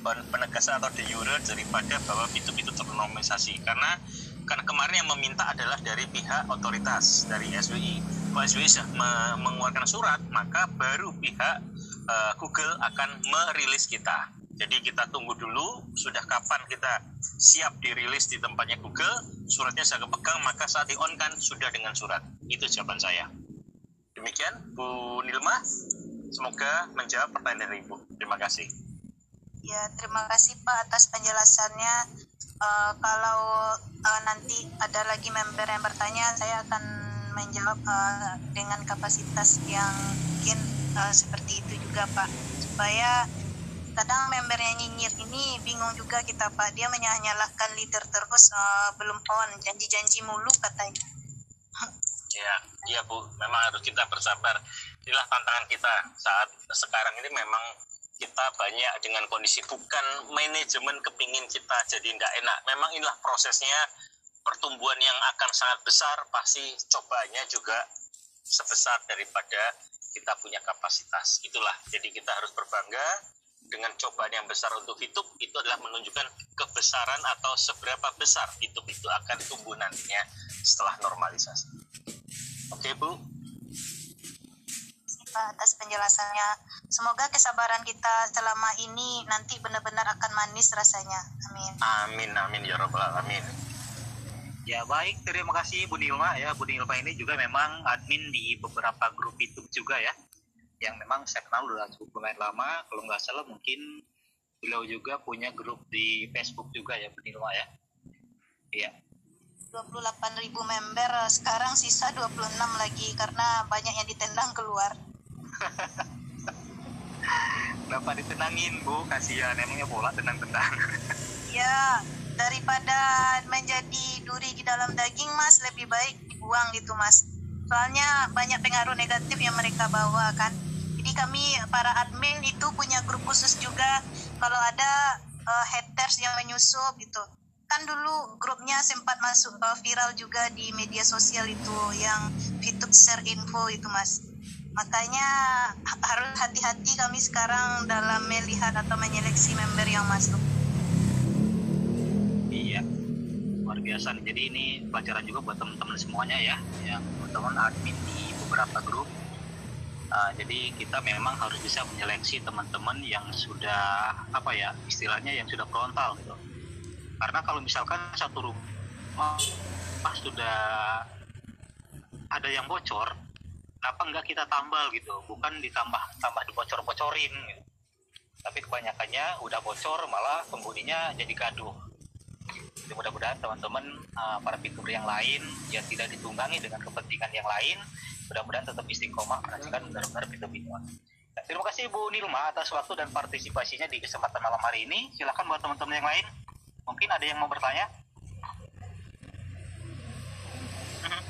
pen- penegasan atau de jure daripada bahwa itu-itu ternormalisasi karena karena kemarin yang meminta adalah dari pihak otoritas dari SWI. Sudah me- mengeluarkan surat, maka baru pihak eh, Google akan merilis kita. Jadi kita tunggu dulu, sudah kapan kita siap dirilis di tempatnya Google, suratnya saya pegang, maka saat di on kan sudah dengan surat. Itu jawaban saya. Demikian, Bu Nilma, semoga menjawab pertanyaan dari Ibu. Terima kasih. Ya, terima kasih Pak atas penjelasannya. Eh, kalau eh, nanti ada lagi member yang bertanya, saya akan menjawab eh, dengan kapasitas yang mungkin eh, seperti itu juga Pak. Supaya kadang member yang nyinyir ini bingung juga kita Pak. Dia menyalahkan leader terus eh, belum on, janji-janji mulu katanya. Ya, iya Bu, memang harus kita bersabar. Inilah tantangan kita saat sekarang ini memang kita banyak dengan kondisi bukan manajemen kepingin kita jadi tidak enak. Memang inilah prosesnya pertumbuhan yang akan sangat besar, pasti cobanya juga sebesar daripada kita punya kapasitas. Itulah, jadi kita harus berbangga dengan cobaan yang besar untuk hidup itu adalah menunjukkan kebesaran atau seberapa besar hidup itu akan tumbuh nantinya setelah normalisasi. Oke Bu, Pak atas penjelasannya. Semoga kesabaran kita selama ini nanti benar-benar akan manis rasanya. Amin. amin amin ya robbal alamin. Ya baik, terima kasih Bu Nilma ya. Bu Nilma ini juga memang admin di beberapa grup YouTube juga ya. Yang memang saya kenal udah cukup lumayan lama. Kalau nggak salah mungkin beliau juga punya grup di Facebook juga ya Bu Nilma ya. Iya. 28.000 member, sekarang sisa 26 lagi karena banyak yang ditendang keluar. Kenapa ditenangin Bu? Kasihan emangnya bola tenang-tenang. Ya, daripada menjadi duri di dalam daging, Mas, lebih baik dibuang gitu, Mas. Soalnya banyak pengaruh negatif yang mereka bawa kan. Jadi kami para admin itu punya grup khusus juga kalau ada eh, haters yang menyusup gitu. Kan dulu grupnya sempat masuk eh, viral juga di media sosial itu yang fitur share info itu, Mas. Makanya ha- harus hati-hati kami sekarang dalam melihat atau menyeleksi member yang masuk. Biasa nih. Jadi ini pelajaran juga buat teman-teman semuanya ya, yang teman-teman admin di beberapa grup. Uh, jadi kita memang harus bisa menyeleksi teman-teman yang sudah apa ya istilahnya yang sudah frontal gitu. Karena kalau misalkan satu rumah pas sudah ada yang bocor, kenapa enggak kita tambal gitu? Bukan ditambah tambah dibocor-bocorin. Gitu. Tapi kebanyakannya udah bocor malah penghuninya jadi gaduh. Mudah-mudahan teman-teman uh, para fitur yang lain yang tidak ditunggangi dengan kepentingan yang lain mudah-mudahan tetap istiqomah menanyakan benar-benar fitur itu. Nah, terima kasih Bu Nilma atas waktu dan partisipasinya di kesempatan malam hari ini. Silakan buat teman-teman yang lain. Mungkin ada yang mau bertanya? Mhm.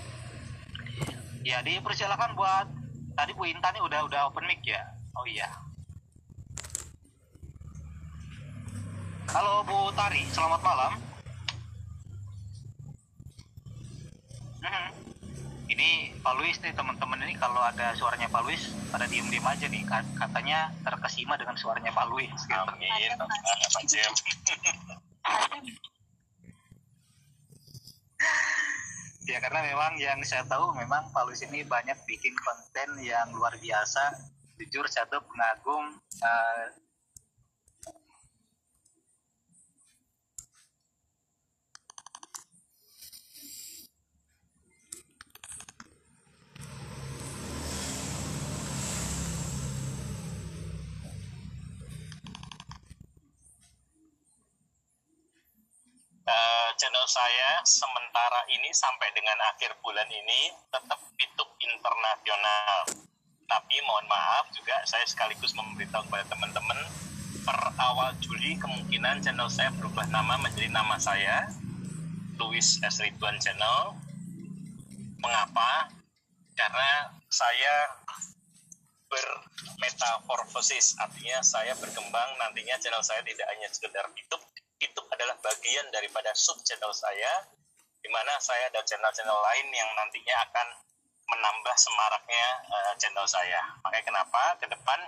Ya, dipersilakan buat tadi Bu Intan nih udah udah open mic ya. Oh iya. Halo Bu Tari, selamat malam. Ini Pak Luis nih teman-teman ini kalau ada suaranya Pak Luis pada diem-diem aja nih Kat- katanya terkesima dengan suaranya Pak Luis. Gitu. Amin, Pak Jem. Ya karena memang yang saya tahu memang Pak Luis ini banyak bikin konten yang luar biasa. Jujur saya tuh pengagum eh, Eh, channel saya sementara ini sampai dengan akhir bulan ini tetap YouTube internasional. Tapi mohon maaf juga saya sekaligus memberitahu kepada teman-teman per awal Juli kemungkinan channel saya berubah nama menjadi nama saya Louis S. Ridwan Channel. Mengapa? Karena saya bermetamorfosis artinya saya berkembang nantinya channel saya tidak hanya sekedar YouTube YouTube adalah bagian daripada sub channel saya di mana saya ada channel-channel lain yang nantinya akan menambah semaraknya eh, channel saya. Makanya kenapa? Ke depan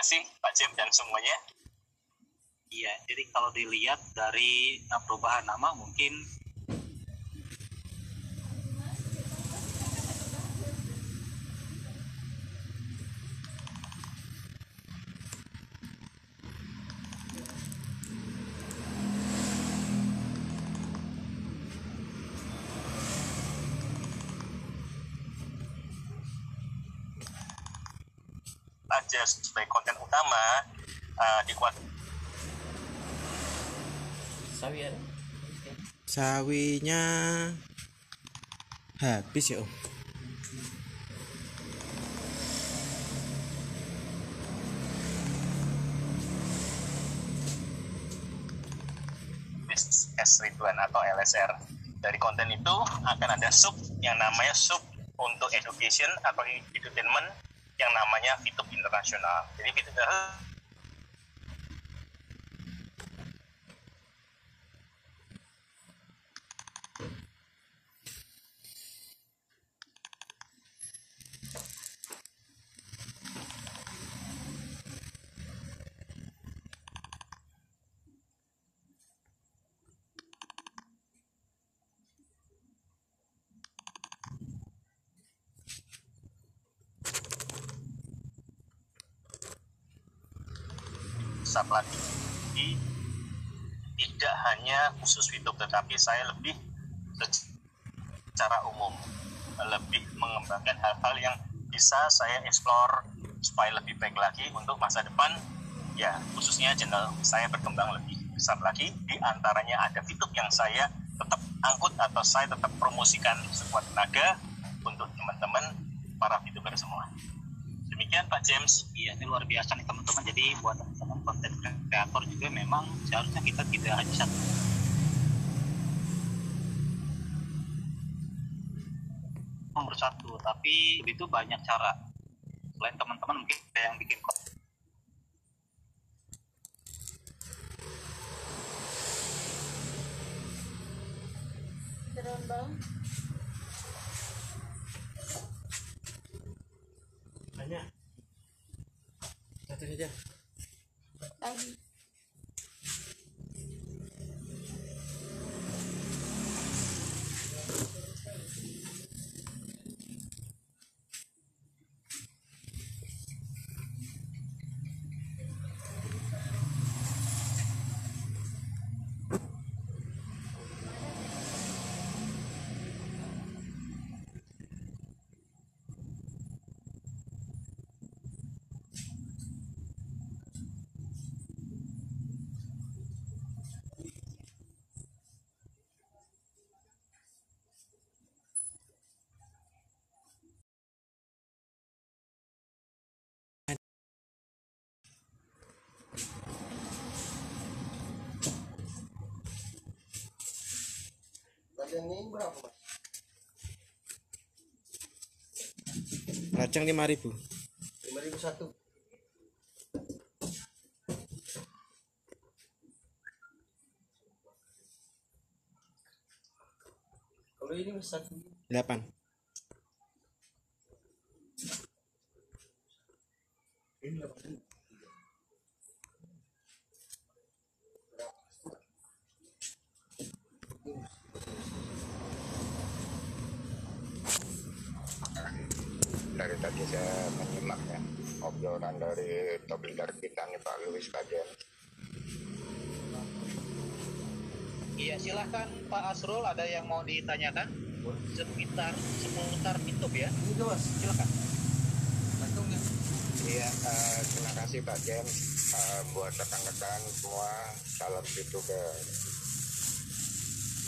kasih Pak Jem dan semuanya. Iya, jadi kalau dilihat dari eh, perubahan nama mungkin Sawinya habis ya om. S Ridwan atau LSR. Dari konten itu akan ada sub yang namanya sub untuk education atau entertainment yang namanya VTube Internasional. Jadi VTube Internasional bisa pelatih. Jadi tidak hanya khusus YouTube, tetapi saya lebih secara umum lebih mengembangkan hal-hal yang bisa saya explore supaya lebih baik lagi untuk masa depan. Ya, khususnya channel saya berkembang lebih besar lagi. Di antaranya ada YouTube yang saya tetap angkut atau saya tetap promosikan sekuat tenaga untuk teman-teman para youtuber semua. Demikian Pak James. Iya, ini luar biasa nih teman-teman. Jadi buat teman-teman konten kreator juga memang seharusnya kita tidak hanya satu tapi itu banyak cara. Selain teman-teman mungkin ada yang bikin konten Banyak. Satu saja. Lagi. Racang 5000. 5001 kalau ini mas satu 8. ini delapan tadi saya menyimak ya dari top leader kita nih Pak Luis Kajen. Iya silahkan Pak Asrul ada yang mau ditanyakan seputar seputar pintu ya. Itu mas. Silakan. Iya, eh, terima kasih Pak James Eh, buat rekan-rekan semua salam VTuber.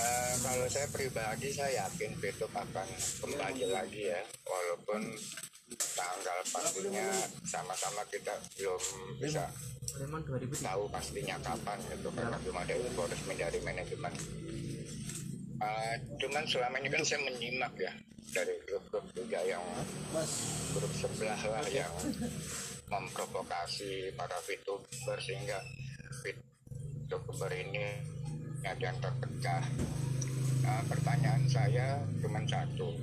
Eh, kalau saya pribadi saya yakin VTube akan kembali lagi ya, walaupun tanggal pastinya sama-sama kita belum bisa Preman 2000. tahu pastinya kapan gitu karena belum ada info resmi dari manajemen. Eh, cuman selama ini kan saya menyimak ya dari grup-grup juga yang grup sebelah lah yang memprovokasi para VTuber sehingga VTuber ini ada yang terpecah. Nah, pertanyaan saya cuma satu,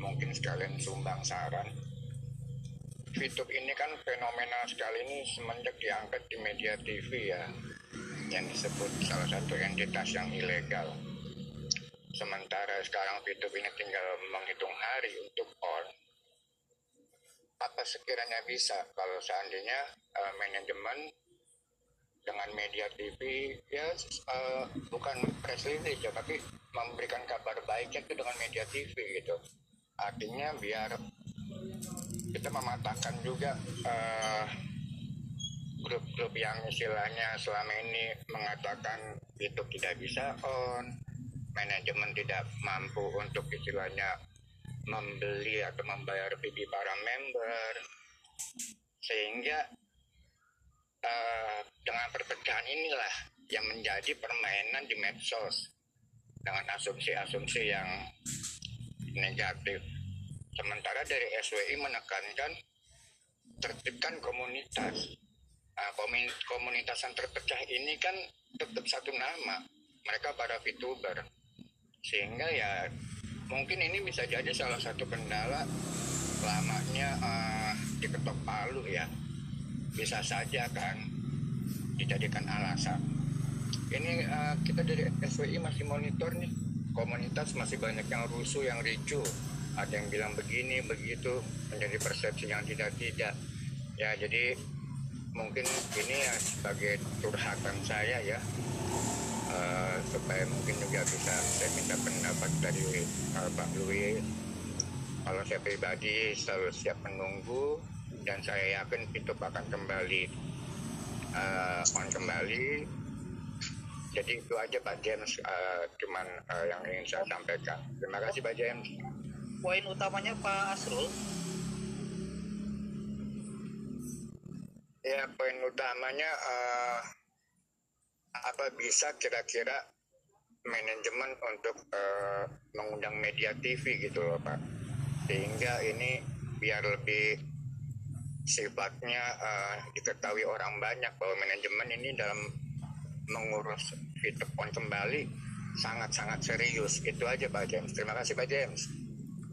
mungkin sekalian sumbang saran. VTube ini kan fenomena sekali ini semenjak diangkat di media TV ya, yang disebut salah satu entitas yang ilegal. Sementara sekarang VTube ini tinggal menghitung hari untuk on, apa sekiranya bisa? Kalau seandainya eh, manajemen dengan media TV ya eh, bukan press release ya tapi memberikan kabar baiknya itu dengan media TV gitu. Artinya biar kita mematahkan juga eh, grup-grup yang istilahnya selama ini mengatakan itu tidak bisa on manajemen tidak mampu untuk istilahnya membeli atau membayar di para member. Sehingga eh, dengan perpecahan inilah yang menjadi permainan di medsos dengan asumsi-asumsi yang negatif sementara dari SWI menekankan tertibkan komunitas. Nah, komun- komunitas yang terpecah ini kan tetap satu nama. Mereka para VTuber. Sehingga ya mungkin ini bisa jadi salah satu kendala lamanya eh, diketok palu ya. Bisa saja kan dijadikan alasan. Ini eh, kita dari SWI masih monitor nih. Komunitas masih banyak yang rusuh yang ricu ada yang bilang begini begitu menjadi persepsi yang tidak tidak ya jadi mungkin ini ya sebagai curhatan saya ya. Eh, supaya mungkin juga bisa saya minta pendapat dari eh, Pak Louis kalau saya pribadi selalu siap menunggu dan saya yakin itu akan kembali. Eh, on kembali. Jadi itu aja Pak James. Eh, cuman eh, yang ingin saya sampaikan. Terima kasih Pak James Poin utamanya Pak Asrul Ya, poin utamanya eh, apa bisa kira-kira manajemen untuk eh, mengundang media TV gitu loh Pak. Sehingga ini biar lebih sifatnya eh, diketahui orang banyak bahwa manajemen ini dalam mengurus Fitpon kembali sangat-sangat serius. Itu aja Pak James. Terima kasih Pak James.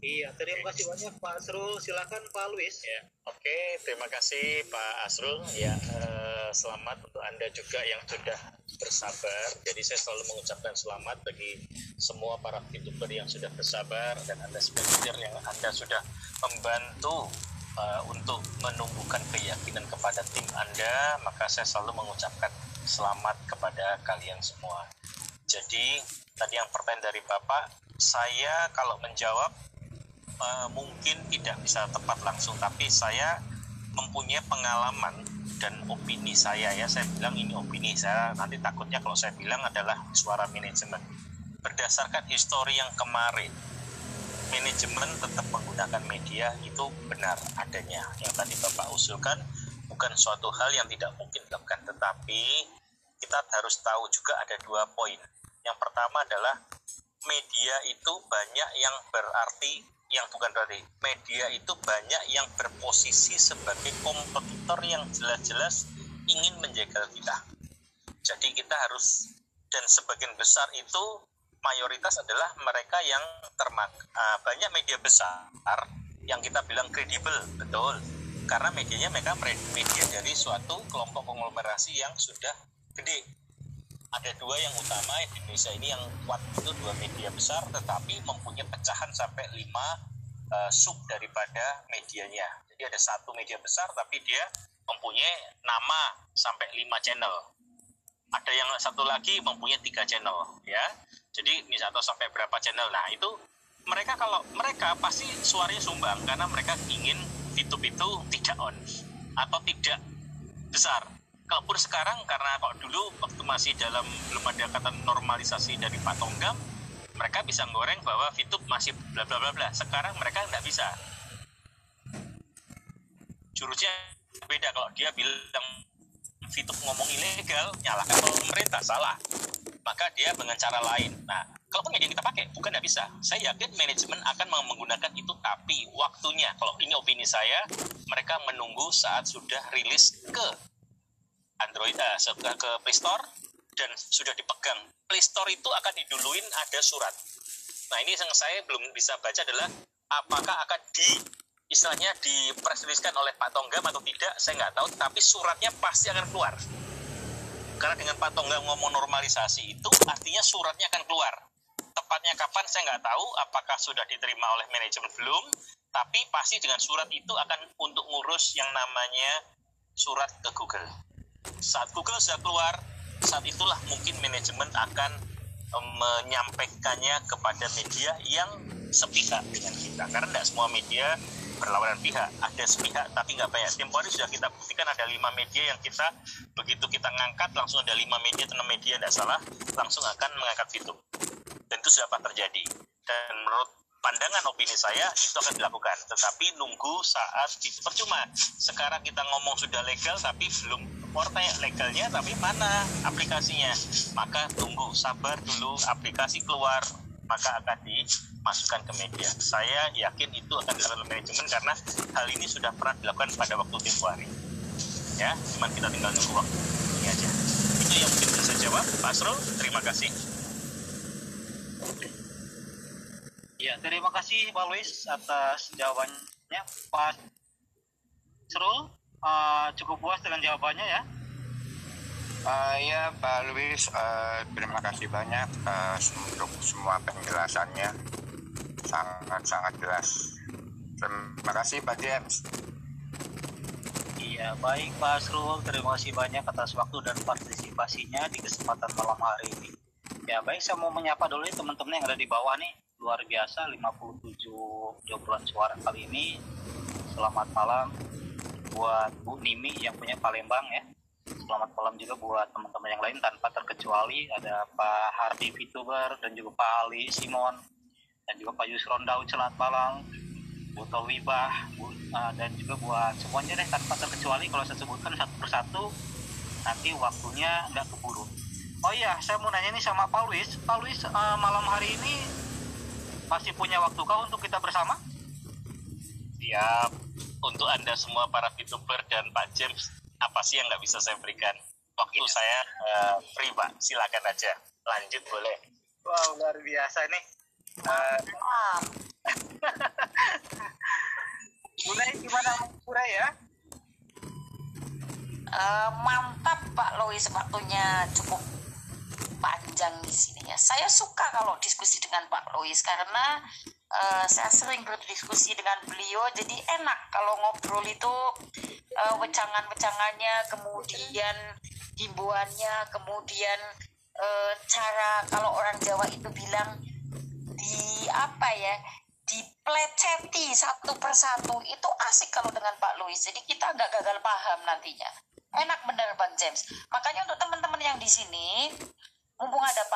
Iya, terima kasih banyak Pak Asrul. Silakan Pak Luis. Ya, oke, terima kasih Pak Asrul. Ya, eh, selamat untuk Anda juga yang sudah bersabar. Jadi saya selalu mengucapkan selamat bagi semua para VTuber yang sudah bersabar dan Anda sebagai yang Anda sudah membantu eh, untuk menumbuhkan keyakinan kepada tim Anda, maka saya selalu mengucapkan selamat kepada kalian semua. Jadi, tadi yang pertanyaan dari Bapak, saya kalau menjawab eh, mungkin tidak bisa tepat langsung tapi saya mempunyai pengalaman dan opini saya ya. Saya bilang ini opini saya nanti takutnya kalau saya bilang adalah suara manajemen. Berdasarkan histori yang kemarin manajemen tetap menggunakan media itu benar adanya. Yang tadi Bapak usulkan bukan suatu hal yang tidak mungkin dilakukan tetapi kita harus tahu juga ada dua poin. Yang pertama adalah media itu banyak yang berarti yang bukan berarti. Media itu banyak yang berposisi sebagai kompetitor yang jelas-jelas ingin menjegal kita. Jadi kita harus dan sebagian besar itu mayoritas adalah mereka yang termak uh, banyak media besar yang kita bilang kredibel betul. Karena medianya mereka media dari suatu kelompok konglomerasi yang sudah gede ada dua yang utama di Indonesia ini yang kuat itu dua media besar tetapi mempunyai pecahan sampai lima uh, sub daripada medianya. Jadi ada satu media besar tapi dia mempunyai nama sampai lima channel. Ada yang satu lagi mempunyai tiga channel ya. Jadi misalnya sampai berapa channel. Nah itu mereka kalau mereka pasti suaranya sumbang karena mereka ingin YouTube itu tidak on atau tidak besar kalaupun sekarang karena kok dulu waktu masih dalam belum ada kata normalisasi dari Pak Tonggam mereka bisa goreng bahwa YouTube masih bla bla bla bla sekarang mereka nggak bisa jurusnya beda kalau dia bilang Fituk ngomong ilegal, nyalakan pemerintah, salah. Maka dia dengan cara lain. Nah, kalaupun media yang kita pakai, bukan tidak bisa. Saya yakin manajemen akan menggunakan itu, tapi waktunya, kalau ini opini saya, mereka menunggu saat sudah rilis ke Android, eh, ke Play Store, dan sudah dipegang. Play Store itu akan diduluin ada surat. Nah, ini yang saya belum bisa baca adalah apakah akan di istilahnya dipresriskan oleh Pak Tonggam atau tidak, saya nggak tahu, tapi suratnya pasti akan keluar. Karena dengan Pak Tonggam ngomong normalisasi itu, artinya suratnya akan keluar. Tepatnya kapan saya nggak tahu, apakah sudah diterima oleh manajemen belum, tapi pasti dengan surat itu akan untuk ngurus yang namanya surat ke Google. Saat Google sudah keluar, saat itulah mungkin manajemen akan menyampaikannya kepada media yang sepihak dengan kita. Karena tidak semua media berlawanan pihak. Ada sepihak tapi nggak banyak. Tempo hari sudah kita buktikan ada lima media yang kita begitu kita ngangkat langsung ada lima media enam media tidak salah langsung akan mengangkat fitur dan itu sudah apa terjadi. Dan menurut pandangan opini saya itu akan dilakukan tetapi nunggu saat itu percuma sekarang kita ngomong sudah legal tapi belum portanya legalnya tapi mana aplikasinya maka tunggu sabar dulu aplikasi keluar maka akan dimasukkan ke media. Saya yakin itu akan dilakukan manajemen karena hal ini sudah pernah dilakukan pada waktu hari. Ya, cuma kita tinggal nunggu waktu ini aja. Itu yang mungkin bisa jawab, Pak Asrul. Terima kasih. Ya, terima kasih Pak Luis atas jawabannya. Pak Asrul, uh, cukup puas dengan jawabannya ya? Uh, ya Pak Luis, uh, terima kasih banyak uh, untuk semua penjelasannya sangat-sangat jelas. Terima kasih Pak James. Iya baik Pak Asrul, terima kasih banyak atas waktu dan partisipasinya di kesempatan malam hari ini. Ya baik saya mau menyapa dulu teman-teman yang ada di bawah nih luar biasa 57 jawaban suara kali ini. Selamat malam buat Bu Nimi yang punya Palembang ya. Selamat malam juga buat teman-teman yang lain tanpa terkecuali. Ada Pak Hardi Fituber dan juga Pak Ali Simon dan juga Pak Yusron Daud selamat malam. Bu Tawibah Bu, uh, dan juga buat semuanya deh tanpa terkecuali. Kalau saya sebutkan satu persatu nanti waktunya nggak keburu. Oh iya saya mau nanya nih sama Pak Luis. Uh, malam hari ini masih punya waktu kah untuk kita bersama? Siap untuk anda semua para VTuber dan Pak James apa sih yang nggak bisa saya berikan? Waktu ya. saya uh, free pak, silakan aja. Lanjut boleh. Wow luar biasa nih. Uh, Mulai gimana Pura ya? Uh, mantap Pak Lois waktunya cukup panjang di sini ya. Saya suka kalau diskusi dengan Pak Lois karena uh, saya sering berdiskusi dengan beliau jadi enak kalau ngobrol itu uh, wecangan-wecangannya kemudian himbauannya kemudian uh, cara kalau orang Jawa itu bilang di apa ya dipleceti satu persatu itu asik kalau dengan Pak Louis. Jadi kita nggak gagal paham nantinya. Enak bener Bang James. Makanya untuk teman-teman yang di sini mumpung ada Pak